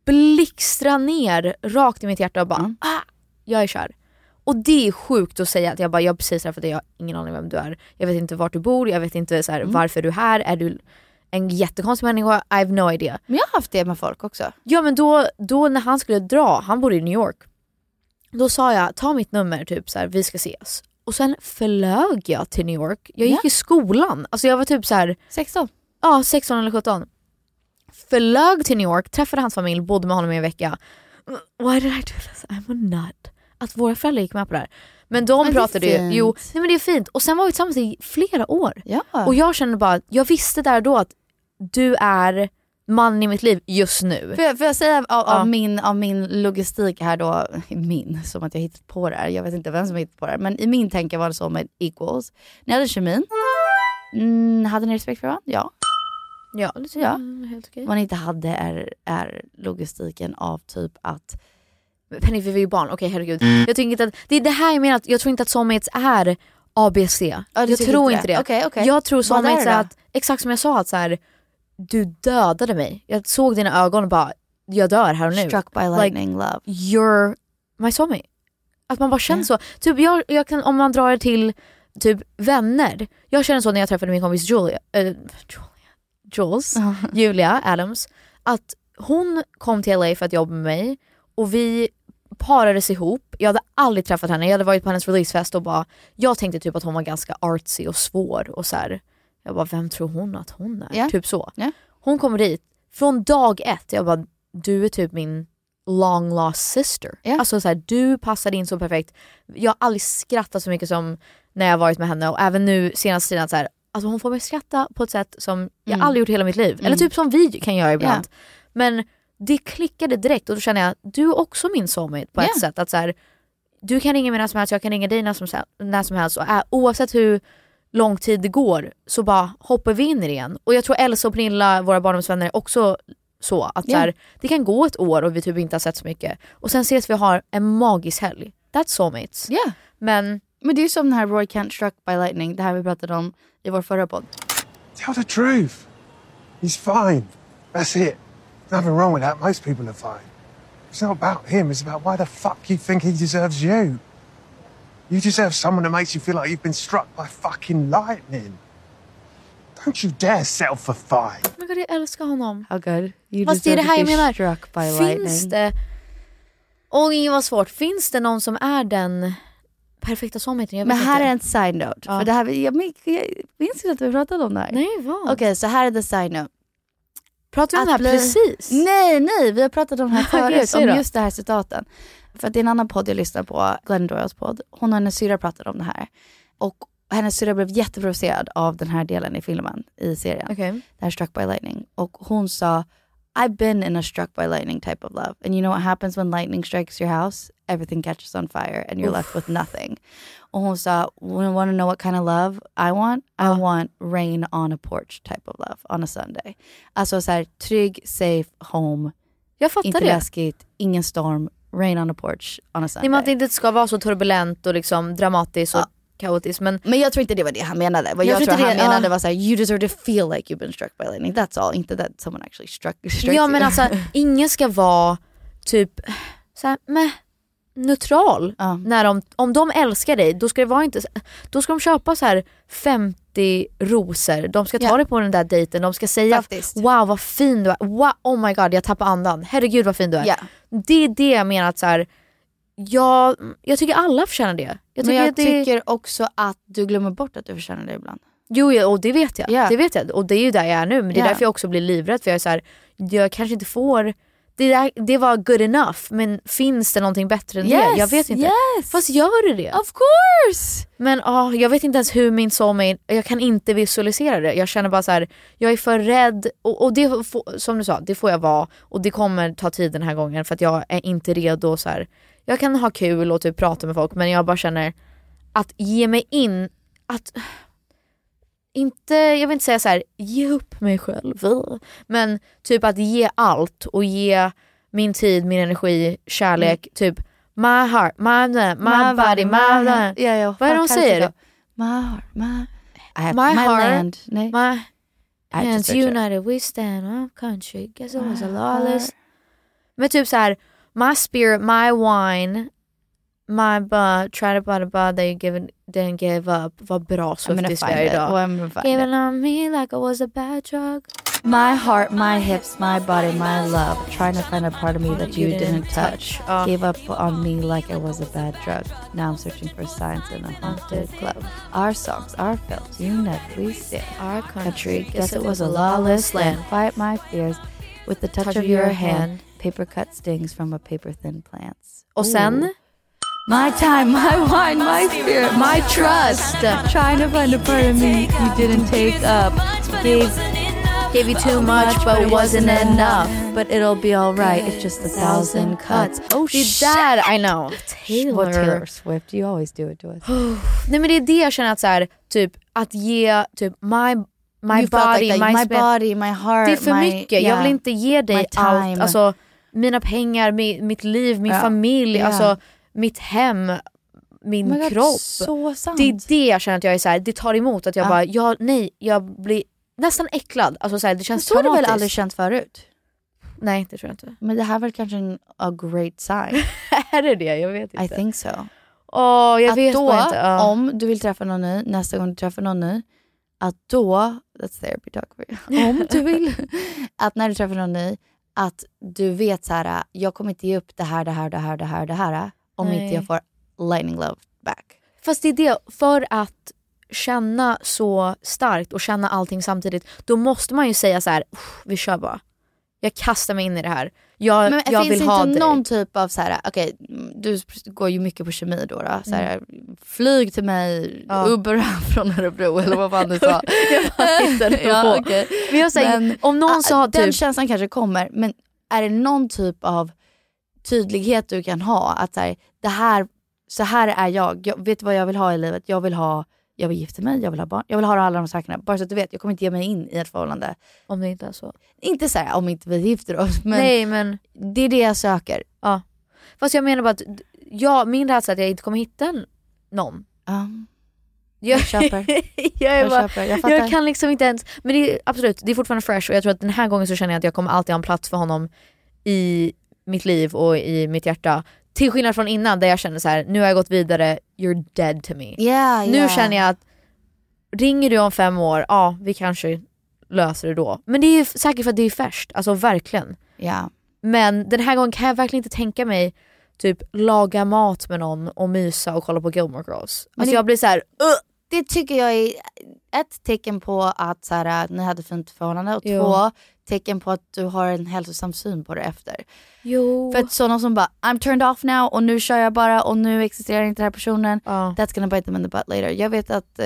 blixtra ner rakt i mitt hjärta och bara, Mm. ah, jag är kär. Och det är sjukt att säga att jag bara, jag har precis träffat dig, jag har ingen aning vem du är. Jag vet inte vart du bor, jag vet inte så här, Mm. varför du är här, är du en jättekonstig människa? I have no idea. Men jag har haft det med folk också. Ja men då, då när han skulle dra, han bodde i New York. Då sa jag, ta mitt nummer, typ så här, vi ska ses. Och sen flög jag till New York. Jag gick Ja. i skolan. Alltså jag var typ så här, 16. Ja 16 eller 17. Flög till New York, träffade hans familj, bodde med honom i en vecka. Why did I do this? I'm a nut. Att våra föräldrar gick med på det här. Men de Men pratade ju, jo, nej men det är fint. Och sen var vi tillsammans i flera år. Ja. Och jag kände bara, jag visste där då att du är mannen i mitt liv just nu. Får jag, får jag säga av, Ja. av, min, av min logistik här då, min, som att jag hittat på det här, jag vet inte vem som hittat på det här, men i min tänker var det så med equals. Ni hade kemin, mm, hade ni respekt för varandra? Ja. Ja, det Ja. ja. helt okej. Ni inte hade är, är logistiken av typ att Penny, vi var ju barn, okej herregud. Jag tycker inte att, det är det här jag menar, att jag tror inte att soulmates är ABC. Ja, jag tycker tror inte det. det. Okej, okej. Jag tror är soulmates är då? att, exakt som jag sa, att så här, du dödade mig. Jag såg dina ögon och bara, jag dör här och nu. struck by lightning love. You're my soulmate. Att man bara känner så. Typ jag, jag kan, om man drar det till typ vänner. Jag känner så när jag träffade min kompis Julia, äh, Jules, Julia Adams. Att hon kom till LA för att jobba med mig och vi parades ihop. Jag hade aldrig träffat henne, jag hade varit på hennes releasefest och bara, jag tänkte typ att hon var ganska artsy och svår och så här. Jag bara, vem tror hon att hon är? Ja. Typ så. Ja. Hon kommer dit, från dag ett, jag bara, du är typ min long lost sister. Ja. Alltså så här, du passade in så perfekt. Jag har aldrig skrattat så mycket som när jag varit med henne och även nu senaste tiden så här, alltså hon får mig skratta på ett sätt som jag Mm. aldrig gjort i hela mitt liv. Eller Mm. typ som vi kan göra ibland. Men det klickade direkt och då känner jag, du är också min soulmate på Ja. ett sätt. Att så här, du kan ringa mig när som helst, jag kan ringa dig när som, när som helst. Och äh, oavsett hur lång tid det går så bara hoppar vi in i det igen. Och jag tror Elsa och Pernilla, våra barndomsvänner, är också så. Att så Ja. här, det kan gå ett år och vi typ inte har sett så mycket. Och sen ses vi och har en magisk helg. That's soulmates. Ja. Men Men det är som den här Roy Kent struck by lightning, det här vi pratade om i vår förra podd. Tell the truth. He's fine. That's it. Nothing wrong with that. Most people are fine. It's not about him. It's about why the fuck you think he deserves you. You deserve someone that makes you feel like you've been struck by fucking lightning. Don't you dare settle for five. Oh my God, jag älskar honom. How good. You Fast det är det här to jag be menar. struck by Finns lightning. det... Och det var svårt. Finns det någon som är den perfekta soulmaten? Men här inte. är en side note. Ja. För det här, jag, min- jag minns inte att vi pratade om det här. Nej, vad? Okej, så här är the side note. Pratar vi om det här bli- precis? Nej, nej, vi har pratat om det här förut, om just det här citaten. För att det är en annan podd jag lyssnar på, Glenn Doyles podd. Hon och hennes syrra pratade om det här. Och hennes syrra blev jätteprovocerad av den här delen i filmen, i serien. Okej. Det här Struck by Lightning. Och hon sa, I've been in a struck by lightning type of love. And you know what happens when lightning strikes your house? Everything catches on fire and you're Uff. left with nothing. Och sa, want to know what kind of love I want? I want rain on a porch type of love on a Sunday. Alltså så här, trygg, safe home. Jag fattar inte det. läskigt, ingen storm, rain on a porch on a Sunday. Nej, men att det inte ska vara så turbulent och liksom dramatiskt och kaotiskt. Men, Men jag tror inte det var det han menade. Vad Jag jag, tror tror inte han det, menade ja. var såhär, you deserve to feel like you've been struck by lightning. That's all. Inte that someone actually struck, struck ja you. men alltså ingen ska vara typ så här, meh, neutral. När de, om de älskar dig då ska det vara inte, då ska de köpa så här 50 rosor, de ska ta Ja. dig på den där dejten, de ska säga Faktiskt. wow vad fin du är, wow, oh my god jag tappar andan, herregud vad fin du är. Ja. Det är det jag menar att så här, jag, jag tycker alla förtjänar det. Jag tycker men jag det, tycker också att du glömmer bort att du förtjänar det ibland. Jo, ja, och det vet jag. Ja. Det vet jag. Och det är ju där jag är nu. Men det är Ja. därför jag också blir livrädd. För jag är så här, jag kanske inte får... Det, där, det var good enough, men finns det någonting bättre än det? Yes, Jag vet inte. yes. Fast gör det det? Of course! Men ah, jag vet inte ens hur min soulmate, jag kan inte visualisera det. Jag känner bara så här, jag är för rädd. Och, och det får, som du sa, det får jag vara. Och det kommer ta tid den här gången för att jag är inte redo. Så här. Jag kan ha kul och typ prata med folk men jag bara känner att ge mig in, att inte, jag vill inte säga så här, ge upp mig själv. Men typ att ge allt och ge min tid, min energi, kärlek, typ my heart, my, my, my body, my, my. Ja, ja, Vad är det kan säger? My heart, my... Have My my, heart, land. Nej. My hands united we stand our country. Guess it was a lawless. Men typ så här, my spirit, my wine, my butt, try to buy the butt that you given, didn't give up. Vad bra Swifties it. idag. Oh, I'm gonna find Giving it. on me like I was a bad drug. My heart, my hips, my body, my love. Trying to find a part of me that you, You didn't didn't touch. touch. Oh. Gave up on me like it was a bad drug. Now I'm searching for signs in a haunted club. Our songs, our films, united still. Our Country, guess it was a lawless land. Fight my fears with the touch, of your hand. Paper cut stings from a paper thin plants. Och sen? My time, my wine, my spirit, my trust. Trying to find a part of me you didn't take up. Gave, Gave you too much but it wasn't enough. But it'll be alright. It's just a thousand cuts. Oh Det shit! är där, I know. Taylor. Taylor Swift, you always do it to us. Nej men det är det jag känner att så här, typ att ge typ my, my You body, like my, my body, my heart, Det är för my, mycket, jag yeah. vill inte ge dig allt. Alltså mina pengar, mi, mitt liv, min Ja. familj, Ja. alltså mitt hem, min Oh God, kropp. sant. Det är det jag känner att jag är så här, det tar emot att jag Ja. bara, jag, nej, jag blir nästan äcklad. Alltså så här, det känns Så har du väl aldrig känt förut? Nej det tror jag inte. Men det här är väl kanske en a great sign? är det det? Jag vet inte. I think so. Åh, jag att vet då, inte. Ja. om du vill träffa någon ny, nästa gång du träffar någon ny, att då, that's therapy talk for you. om du vill, att när du träffar någon ny, att du vet så här, jag kommer inte ge upp det här, det här, det här, det här, det här, om Nej. inte jag får lightning love back. Fast det är det, för att känna så starkt och känna allting samtidigt, då måste man ju säga så här: "Uff, vi kör bara. Jag kastar mig in i det här. Jag, Men jag finns vill ha inte dig. någon typ av så här, okej, du går ju mycket på kemi då, då så här, flyg till mig, Mm. Ja. Uber från Örebro eller vad fan du sa. Jag ja, okej. Men jag säger, om någon ah, sa Den typ, känslan kanske kommer, men är det någon typ av tydlighet du kan ha? Att så här, det här, så här är jag. jag, vet vad jag vill ha i livet? Jag vill ha jag vill gifta mig, jag vill ha barn, jag vill ha alla de sakerna. Bara så att du vet, jag kommer inte ge mig in i ett förhållande. om det inte är så. Inte så här om inte vi gifter oss, men Nej men, det är det jag söker. ja. Fast jag menar bara att, jag, min rädsla är att jag inte kommer hitta någon. Ja. Jag, Jag köper. jag, Jag bara, köper, jag jag kan liksom inte ens, men det är absolut, det är fortfarande fresh och jag tror att den här gången så känner jag att jag kommer alltid ha en plats för honom i mitt liv och i mitt hjärta. Till skillnad från innan där jag kände så här: nu har jag gått vidare, you're dead to me. Yeah, Nu yeah. känner jag att ringer du om fem år, ja vi kanske löser det då. Men det är ju säkert för att det är färskt, alltså verkligen. Ja. Men den här gången kan jag verkligen inte tänka mig typ laga mat med någon och mysa och kolla på Gilmore Girls. Men Alltså det- jag blir så här, Det tycker jag är ett tecken på att så här, ni hade fint förhållande och Jo. två tecken på att du har en hälsosam syn på det efter. Jo. För att sådana som bara I'm turned off now och nu kör jag bara och nu existerar inte den här personen. That's gonna bite them in the butt later. Jag vet att eh,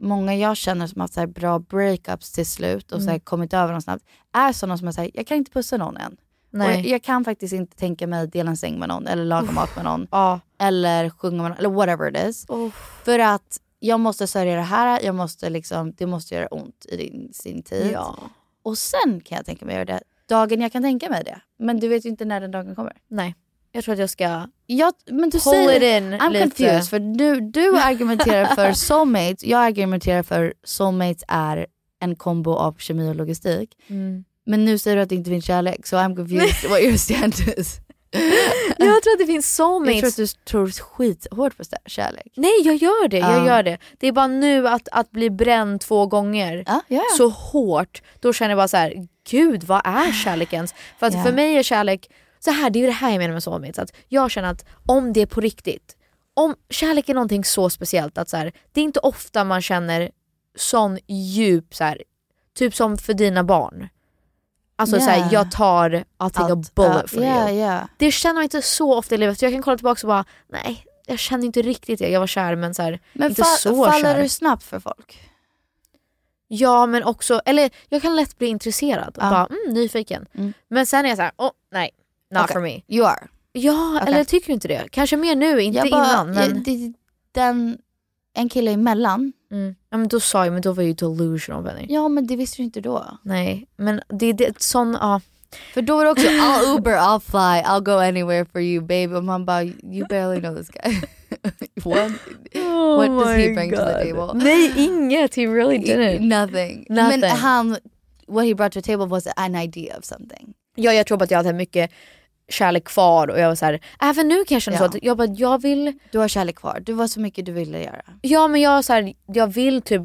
många jag känner som har haft så bra breakups till slut och så Mm. kommit över dem snabbt är sådana som är såhär, jag kan inte pussa någon än. Jag, jag kan faktiskt inte tänka mig dela en säng med någon eller laga mat med någon. Ja. Eller sjunga med någon, eller whatever it is. För att jag måste sörja det här, jag måste liksom, det måste göra ont i din, sin tid. Ja. Och sen kan jag tänka mig att göra det dagen jag kan tänka mig det. Men du vet ju inte när den dagen kommer. Nej, jag tror att jag ska jag, men du säger, it in I'm lite. confused för du, du argumenterar för soulmates, jag argumenterar för soulmates är en kombo av kemi och logistik. Mm. Men nu säger du att det inte finns kärlek så I'm confused what your stand is. Jag tror att det finns soulmates. Jag tror att du tror skithårt på kärlek. Nej jag gör det, Ja. jag gör det. Det är bara nu att, att bli bränd två gånger ja. så hårt, då känner jag bara så här: gud vad är kärlek ens? För att Ja. för mig är kärlek, så här, det är ju det här jag menar med soulmates, att jag känner att om det är på riktigt, om kärlek är någonting så speciellt att så här, det är inte ofta man känner sån djup, så här, typ som för dina barn. Alltså Ja. så här, jag tar, I'll take a Allt, bullet ja, for ja, you. ja. Det känner man inte så ofta i livet. Jag kan kolla tillbaka och bara, nej jag känner inte riktigt det. Jag var kär men så här, Men inte så faller kär. du snabbt för folk? Ja men också, eller jag kan lätt bli intresserad och Ja. bara mm, nyfiken. Men sen är jag så här, oh, nej, not Okej, for me. You are. Ja, Okej. eller tycker du inte det? Kanske mer nu, inte bara- innan. Men... jag- det- den, en kille emellan. Mm. Ja men då sa jag, men då var jag ju delusional Benny. Ja men det visste du inte då. Nej, men det är det, sån, ja. För då var det också I'll Uber, I'll fly, I'll go anywhere for you baby. Och man bara you barely know this guy. what what does he bring to the table? Oh Nej inget, he really didn't. Nothing. Nothing. Men han, what he brought to the table was an idea of something. Ja jag tror att jag hade mycket kärlek kvar och jag var så här, även nu kan jag känna så Ja. att jag bara, jag vill Du har kärlek kvar, du var så mycket du ville göra. Ja men jag, så här, jag vill typ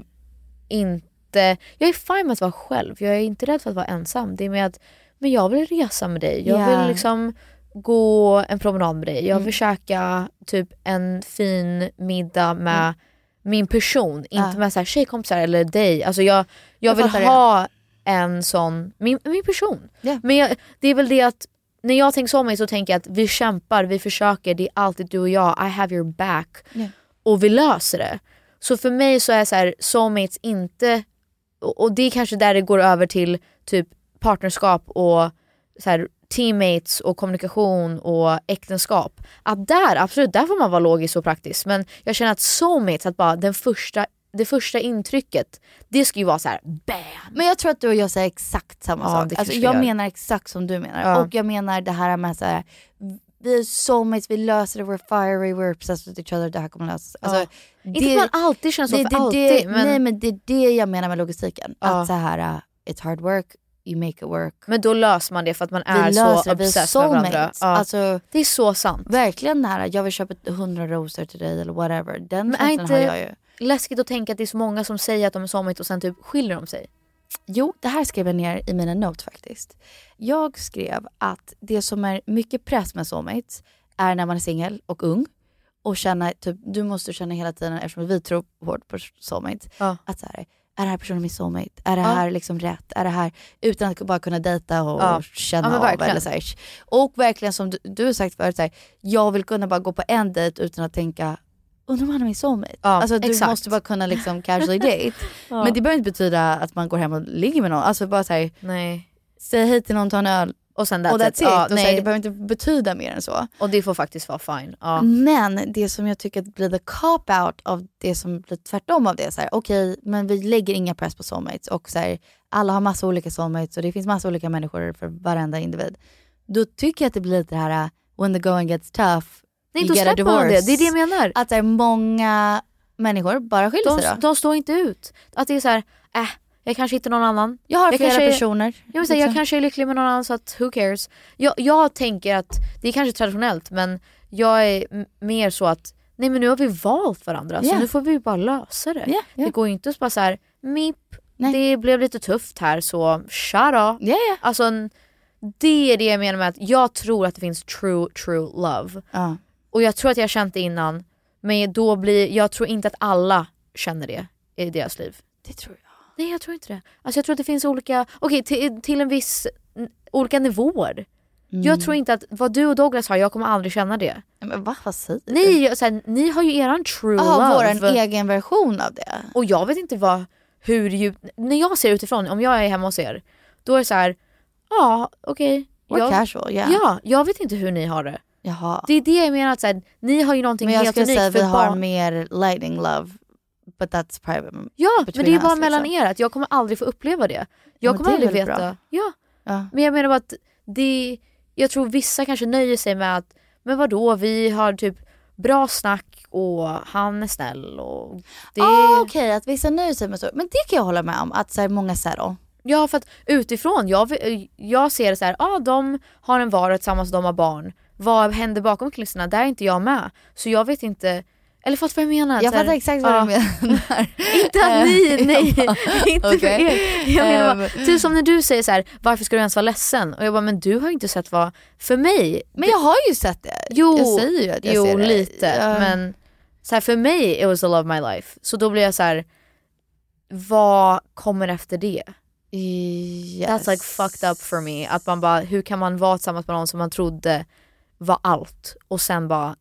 inte, jag är fine med att vara själv, jag är inte rädd för att vara ensam. Det är med att men jag vill resa med dig, jag Ja. vill liksom gå en promenad med dig, jag Mm. vill käka typ en fin middag med min person, inte Mm. Ja. med så här, tjejkompisar eller dig. Alltså jag, jag, Jag vill fattar det. ha en sån, min, min person. Ja. Men jag, det är väl det att när jag tänker så mig så tänker jag att vi kämpar, vi försöker, det är alltid du och jag, I have your back Ja. och vi löser det. Så för mig så är så här, soulmates inte, och och det är kanske där det går över till typ partnerskap och så här, teammates och kommunikation och äktenskap. Att där, absolut, där får man vara logisk och praktisk. Men jag känner att soulmates, att bara den första, det första intrycket, det ska ju vara så här bam! Men jag tror att du och jag säger exakt samma Ja, sak. det Alltså, jag gör. menar exakt som du menar. Ja. Och jag menar det här med så här, vi är soulmates, vi löser det, we're fiery, we're obsessed with each other, det här kommer lösa sig. Alltså, Ja. Inte att man alltid känner så för alltid, Det, men- Nej men det är det jag menar med logistiken. Att så här, uh, it's hard work, you make it work. Men då löser man det för att man är så det, obsessed med varandra. Ja. Alltså, det är så sant. Verkligen det här, jag vill köpa hundra rosor till dig eller whatever. Den Men är känslan har jag ju. Läskigt att tänka att det är så många som säger att de är soulmate och sen typ skiljer de sig? Jo, det här skrev jag ner i mina notes faktiskt. Jag skrev att det som är mycket press med soulmates är när man är singel och ung och känna, typ, du måste känna hela tiden, eftersom vi tror hårt på soulmates, att så här, är det här personen min soulmate? Är det Ja. här liksom rätt? Är det här, utan att bara kunna dejta och Ja. känna Ja, av. Eller så här. Och verkligen som du, du har sagt förut, så här, jag vill kunna bara gå på en dejt utan att tänka Undrar om han är min soulmate? Ja, alltså du exakt. måste bara kunna liksom casually date. Ja. Men det behöver inte betyda att man går hem och ligger med någon. Alltså bara såhär, Nej. säg hej till någon, ta en öl Och sen that's och that's it. it. Ja, och så här, nej. det behöver inte betyda mer än så. Och det får faktiskt vara fine. Ja. Men det som jag tycker blir the cop-out av det som blir tvärtom av det, okej men vi lägger inga press på soulmates och så här, alla har massa olika soulmates och det finns massa olika människor för varenda individ. Då tycker jag att det blir lite det här, uh, when the going gets tough, Nej, då släpper man det. Det är det jag menar. Att så här, många människor bara skiljer De, sig då. de står inte ut. Att det är så här, äh, jag kanske hittar någon annan. Jag har flera kanske personer. Jag, vill säga, jag liksom. kanske är lycklig med någon annan så att who cares. Jag, jag tänker att, det är kanske traditionellt men jag är mer så att nej men nu har vi valt varandra så Ja. nu får vi bara lösa det. Ja, ja. Det går ju inte att bara så här, mip, det blev lite tufft här så shut up. Ja, ja. Alltså, det är det jag menar med att jag tror att det finns true, true love. Ja. Och jag tror att jag har känt det innan. Men då blir, jag tror inte att alla känner det i deras liv. Det tror jag. Nej jag tror inte det. Alltså jag tror att det finns olika, okej till, till en viss, olika nivåer. Mm. Jag tror inte att vad du och Douglas har, jag kommer aldrig känna det. Men va, vad säger du? Ni, jag- så här, ni har ju eran true Ja, love. vår egen version av det. Och jag vet inte vad, hur djupt, när jag ser utifrån, om jag är hemma hos er, då är det så här, ja okej. We're jag- casual, yeah. Ja, jag vet inte hur ni har det. Jaha. Det är det jag menar, att så här, ni har ju någonting Men jag helt skulle unikt. säga att vi har barn- mer lightning love. But that's private. Ja, men det är us, bara mellan liksom. er, att jag kommer aldrig få uppleva det. Jag men kommer det aldrig veta. bra. Ja. Ja. Men jag menar bara att det, jag tror vissa kanske nöjer sig med att, men vadå, vi har typ bra snack och han är snäll och det... Ah, Okej, att vissa nöjer sig med så. Men det kan jag hålla med om, att så här, många settle. Ja för att utifrån, jag, jag ser det så här, ah, de har en vardag tillsammans och de har barn. Vad händer bakom kulisserna? Där är inte jag med. Så jag vet inte, eller fattar vad jag menar? Jag fattar exakt vad ja. du menar. Inte att ni, nej, inte för Okej. er. Jag menar bara, Ehm. typ som när du säger så här, varför ska du ens vara ledsen? Och jag bara, men du har ju inte sett vad, för mig. Men jag har ju sett det. Jo, jag säger ju att jag jo ser det. lite. Ja. Men så här, för mig it was the love of my life. Så då blir jag så här, vad kommer efter det? Yes. That's like fucked up for me. Att man bara, hur kan man vara tillsammans med någon som man trodde var allt och sen bara,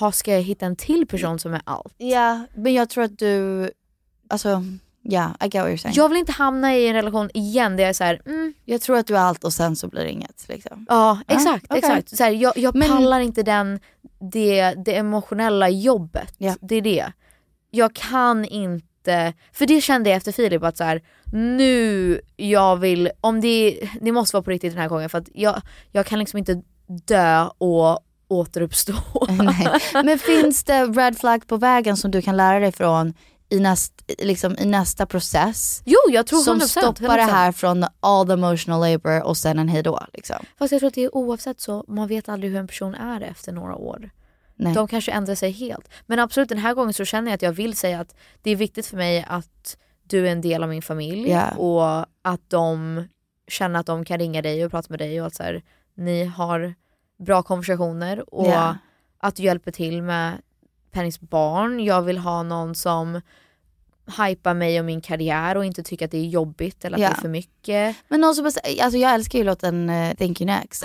ha, ska jag hitta en till person som är allt? Ja, men jag tror att du, alltså, ja, I get what you're saying. Jag vill inte hamna i en relation igen där jag är så här, mm, Jag tror att du är allt och sen så blir det inget. Liksom. Ja exakt, okej. exakt. Så här, jag jag Men- pallar inte den, det, det emotionella jobbet. Det är det. Jag kan inte, för det kände jag efter Filip att så här, nu jag vill, om det, det måste vara på riktigt den här gången för att jag, jag kan liksom inte dö och återuppstå. Nej. Men finns det red flag på vägen som du kan lära dig från i, näst, liksom, i nästa process? Jo jag tror 100%. Som stoppar det 100%. här från all the emotional labor och sen en hejdå. Liksom. Fast jag tror att det är oavsett så, man vet aldrig hur en person är efter några år. Nej. De kanske ändrar sig helt. Men absolut den här gången så känner jag att jag vill säga att det är viktigt för mig att du är en del av min familj Ja. och att de känner att de kan ringa dig och prata med dig och att så här, ni har bra konversationer och Ja. att du hjälper till med Pennys barn. Jag vill ha någon som hypar mig och min karriär och inte tycker att det är jobbigt eller att Ja. det är för mycket. Men någon som alltså jag älskar ju låten eh, Thank you next.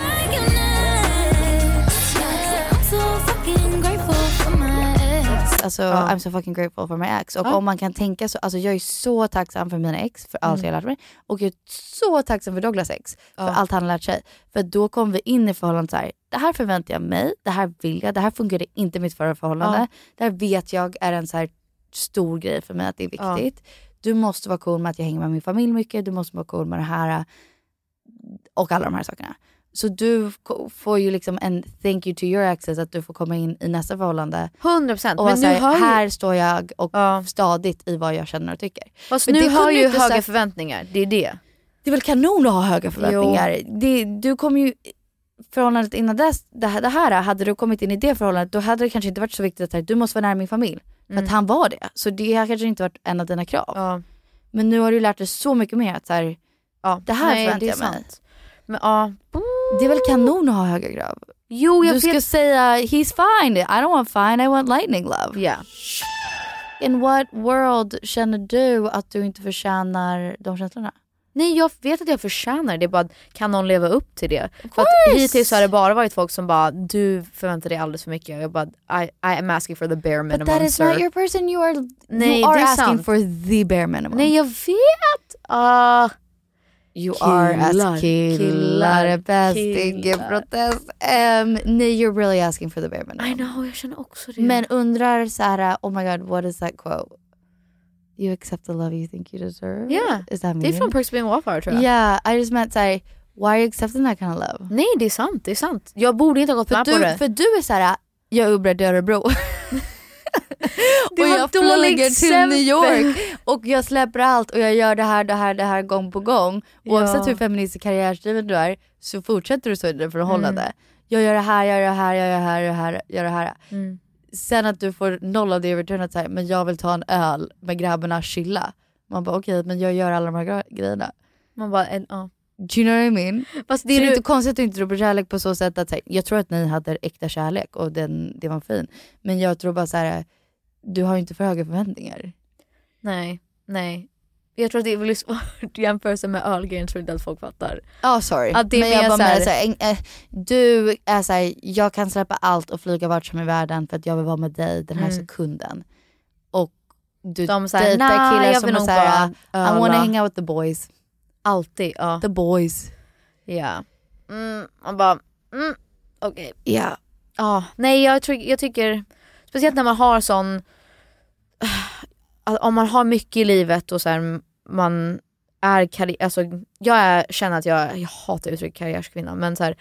Alltså Ja. I'm so fucking grateful for my ex. Och Ja. om man kan tänka så, alltså jag är så tacksam för mina ex, för allt Mm. jag lärt mig. Och jag är så tacksam för Douglas ex, för allt han har lärt sig. För då kom vi in i förhållandet så här. det här förväntar jag mig, det här vill jag, det här fungerade inte i mitt förra förhållande. Det här vet jag är en så här stor grej för mig att det är viktigt. Du måste vara cool med att jag hänger med min familj mycket, du måste vara cool med det här och alla de här sakerna. Så du får ju liksom en thank you to your exes att du får komma in i nästa förhållande. 100% Och men nu här, har ju- här står jag och stadigt i förhållandet tycker och tycker. Fast Men nu har ju höga sagt- förväntningar, det är det. Det är väl kanon att ha höga förväntningar. Det, du kom ju, förhållandet innan dess, det här, det här, hade du kommit in i det förhållandet då hade det kanske inte varit så viktigt att du måste vara nära min familj. För Mm. att han var det. Så det har kanske inte varit en av dina krav. Men nu har du lärt dig så mycket mer att så här, det här nej, förväntar det är jag mig. sant. Men, ja. Det är väl kanon att ha höga krav? Jo jag du ska säga he's fine, I don't want fine, I want lightning love. Yeah. In what world känner du att du inte förtjänar de känslorna? Nej jag vet att jag förtjänar det, är bara kan någon leva upp till det? För att hittills har det bara varit folk som bara du förväntar dig alldeles för mycket. Jag bara I, I am asking for the bare minimum But that is sir. not your person, you are, Nej, you are asking sant. for the bare minimum. Nej jag vet! Ah. You are Killar, as killar, killar, bäst, ingen protest. Um, nej, you're really asking for the bare minimum. I know, jag känner också det. Men undrar såhär, oh my god, what is that quote? You accept the love you think you deserve? Yeah. Is that det är från Perks being Wallflower tror jag. Yeah, I just meant såhär, why are you accepting that kind of love? Nej det är sant, det är sant. Jag borde inte ha gått För med du, på det. för du är såhär, jag är uppbredd i Örebro. Det och jag flyger till New exempel. York och jag släpper allt och jag gör det här, det här, det här gång på gång. Oavsett Ja. hur feministisk karriärsdriven du är så fortsätter du så i det förhållande. Mm. Jag gör det här, jag gör det här, jag gör det här, jag gör det här. Mm. sen att du får noll av det i return att säga, men jag vill ta en öl med grabbarna chilla. Man bara okej, men jag gör alla de här gre- grejerna. Man bara, en, ja. Do you know what I mean? Fast det det är du- inte konstigt att du inte tror på kärlek på så sätt att säga, jag tror att ni hade äkta kärlek och den, det var fin. Men jag tror bara så här, du har ju inte för höga förväntningar. Nej, nej. Jag tror att det är väldigt svårt sig med ölgrejen, tror inte att folk fattar. Ja sorry. Att det är men jag bara så här- såhär, eh, du är såhär, jag kan släppa allt och flyga vart som i världen för att jag vill vara med dig den här Mm. sekunden. Och du De säger, dejtar "Nah, killar jag som är såhär, I wanna öla." hang out with the boys. Alltid, ja. The boys. Ja. Mm, man bara, mm, okej. Ja. Ja, nej jag, tror, jag tycker, speciellt när man har sån, om man har mycket i livet och så här, man är karriär, alltså jag är, känner att jag, jag hatar uttrycket karriärskvinna men så här,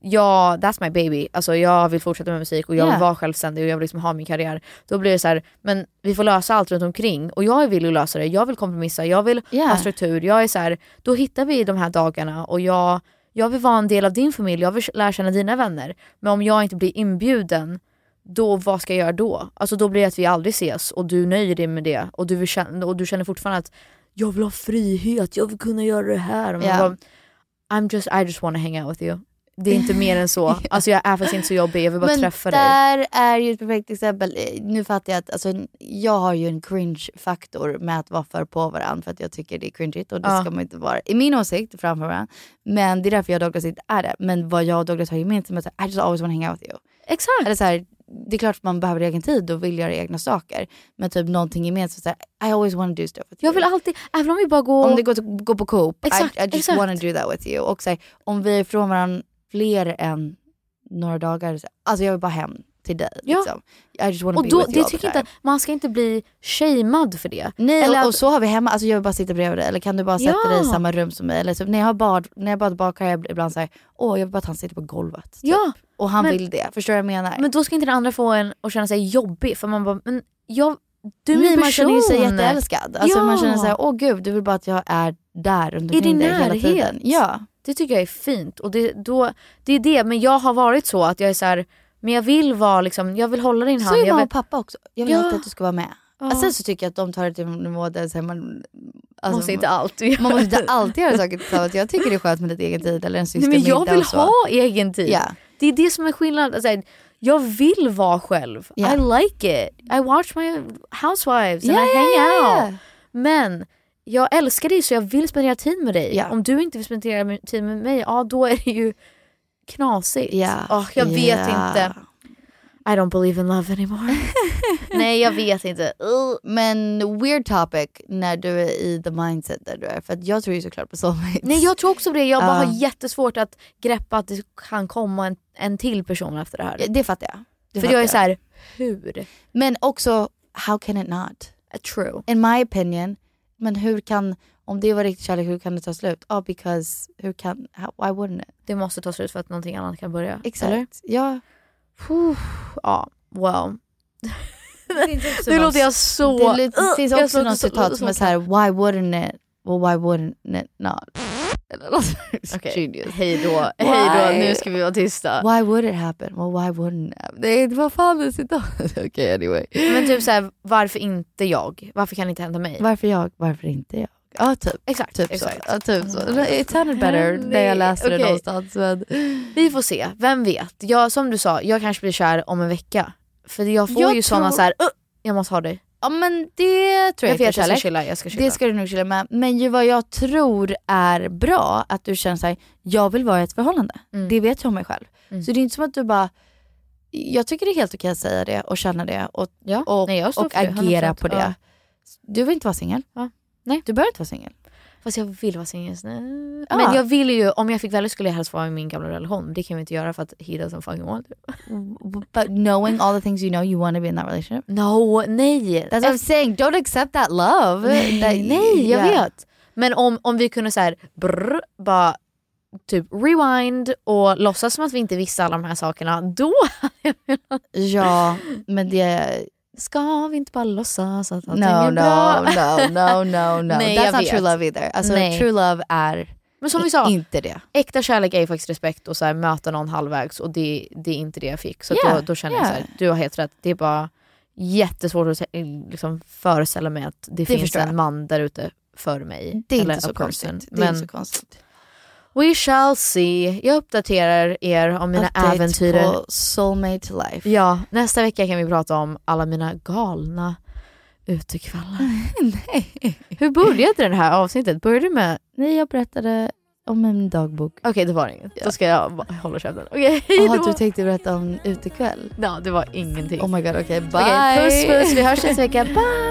jag, that's my baby, alltså jag vill fortsätta med musik och jag vill Yeah. vara självständig och jag vill liksom ha min karriär. Då blir det så här, men vi får lösa allt runt omkring och jag vill ju lösa det, jag vill kompromissa, jag vill Yeah. ha struktur, jag är så här, då hittar vi de här dagarna och jag, jag vill vara en del av din familj, jag vill lära känna dina vänner. Men om jag inte blir inbjuden, då vad ska jag göra då? Alltså då blir det att vi aldrig ses och du nöjer dig med det och du, vill känna, och du känner fortfarande att jag vill ha frihet, jag vill kunna göra det här. Och man Ja. bara, I'm just, I just wanna hang out with you. Det är inte mer än så. Alltså jag är faktiskt inte så jobbig, jag vill bara Men träffa dig. där är ju ett perfekt exempel. Eh, Nu fattar jag att alltså, jag har ju en cringe-faktor med att vara för på varandra för att jag tycker det är cringeigt och det Ja. ska man inte vara. I min åsikt framför varandra. Men det är därför jag och Douglas inte är det. Men vad jag och Douglas har gemensamt är att I just always wanna hang out with you. Exakt. Eller så här, det är klart att man behöver egen tid och vill göra egna saker. Men typ någonting gemensamt, så här, I always wanna do stuff with you. Jag vill alltid, även om vi bara går... Om det går till gå på Coop, Exakt, I, I just exakt. wanna do that with you. Och så här, om vi är ifrån varandra fler än några dagar, så, alltså jag vill bara hem till dig. Ja. Liksom. I just wanna och be då, with you det tycker inte, man ska inte bli shamead för det. Nej Eller och, att- och så har vi hemma, alltså jag vill bara sitta bredvid dig eller kan du bara sätta Ja. dig i samma rum som mig? Eller så, när jag har bad, när jag bad bakar jag ibland såhär, åh jag vill bara att han sitter på golvet. Typ. Ja, Och han men- vill det, förstår du vad jag menar? Men då ska inte den andra få en att känna sig jobbig för man bara, men jag, du är min man känner ju sig person. jätteälskad. Alltså Ja. man känner såhär, åh gud du vill bara att jag är där runt omkring dig hela närhet. tiden. Ja. Det tycker jag är fint. Och det, då, det är det, men jag har varit så att jag är så här, men jag vill vara liksom, jag vill hålla din hand. Så är jag mamma vill, och pappa också. Jag vill Ja. alltid att du ska vara med. Ja. Sen så tycker jag att de tar det till en nivå där så här, man... Alltså, måste inte allt. Man måste inte alltid göra saker tillsammans. Jag tycker det är skönt med lite egen tid eller en Nej, men jag vill ha egen tid. Ja. Det är det som är skillnaden. Alltså, jag vill vara själv. Ja. I like it. I watch my housewives and Ja, I hang ja. out. Men jag älskar dig så jag vill spendera tid med dig. Om du inte vill spendera tid med mig, ja då är det ju knasigt. Ja. Åh, jag vet inte. I don't believe in love anymore. Nej jag vet inte. Uh. Men weird topic när du är i the mindset där du är. För jag tror ju såklart på soulmates. Nej jag tror också på det. Jag bara Ja. har jättesvårt att greppa att det kan komma en, en till person efter det här. Det fattar jag. Det För fattar jag är så här, hur? Men också, how can it not? True. In my opinion, men hur kan, om det var riktig kärlek, hur kan det ta slut? Ja, because, hur kan, how, why wouldn't it? Det måste ta slut för att någonting annat kan börja. Exakt. Eller? Ja. Puh, ja, well. också nu låter jag så... Det li- Uh, finns också något citat som är så här: why wouldn't it, well why wouldn't it not? Okej, genius. hej då. Hej då, Why? nu ska vi vara tysta. Why would it happen? Well why wouldn't it? Nej, det var fan ett citat. Okej anyway. Men typ såhär, varför inte jag? Varför kan det inte hända mig? Varför jag, varför inte jag? Ja typ. Exakt, Typ exakt. så. Ja, typ så. It sounded better när jag läste det Okej. någonstans. Men... Vi får se, vem vet? Jag, som du sa, jag kanske blir kär om en vecka. För jag får Jag ju tror- så här, uh, jag måste ha dig. Ja men det tror jag, Jag vet, jag ska chilla, jag ska chilla. Det ska du nog chilla med. Men ju vad jag tror är bra, att du känner såhär, jag vill vara i ett förhållande. Mm. Det vet jag om mig själv. Mm. Så det är inte som att du bara, jag tycker det är helt okej att säga det och känna det och, Ja, och, nej, och det, agera 100%. på det. Ja. Du vill inte vara singel. Ja. Nej. Du behöver inte vara singel. Fast jag vill vara singel just nu. Ja. Men jag vill ju, om jag fick välja skulle jag helst vara i min gamla relation. Det kan vi inte göra för att he doesn't fucking want to. But knowing all the things you know you want to be in that relationship. No, nej. That's what I'm saying, don't accept that love. Nej, That- nej jag yeah. vet. Men om, om vi kunde så här, brr, bara typ rewind och låtsas som att vi inte visste alla de här sakerna, då. Ja, men det... Ska vi inte bara låtsas att allting No, är no, bra? no, no, no, no. Nej, That's jag not vet. true love either. Alltså Nej. true love är Men som vi sa, Inte det. äkta kärlek är faktiskt respekt och så här, möta någon halvvägs och det, det är inte det jag fick. Så att Yeah, då, då känner jag yeah. så här, du har helt rätt. Det är bara jättesvårt att liksom, föreställa mig att det, finns förstår jag. en man där ute för mig. Det är eller inte så konstigt. Det är Men inte så konstigt. We shall see. Jag uppdaterar er om mina Update äventyr. på Soulmate Life. Ja, nästa vecka kan vi prata om alla mina galna utekvällar. Nej. Hur började det här avsnittet? Började det med... Nej, jag berättade om en dagbok. Okej, det var inget. Då ska jag hålla käften. Okej, Jaha, då. du tänkte berätta om utekväll? Ja, det var ingenting. Oh my god, okej. bye! Okej, puss puss. Vi hörs nästa vecka. Bye!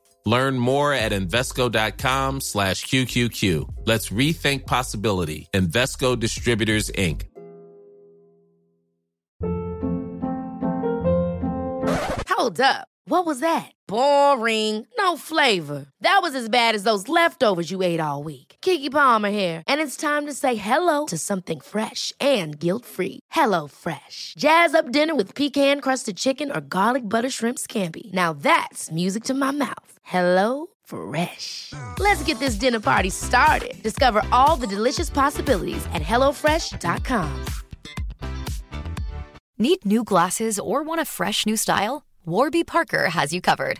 Learn more at Invesco.com slash QQQ. Let's rethink possibility. Invesco Distributors, Inc. Hold up. What was that? Boring. No flavor. That was as bad as those leftovers you ate all week. Kiki Palmer here, and it's time to say hello to something fresh and guilt-free. Hello Fresh. Jazz up dinner with pecan-crusted chicken or garlic butter shrimp scampi. Now that's music to my mouth. Hello Fresh. Let's get this dinner party started. Discover all the delicious possibilities at hellofresh.com. Need new glasses or want a fresh new style? Warby Parker has you covered.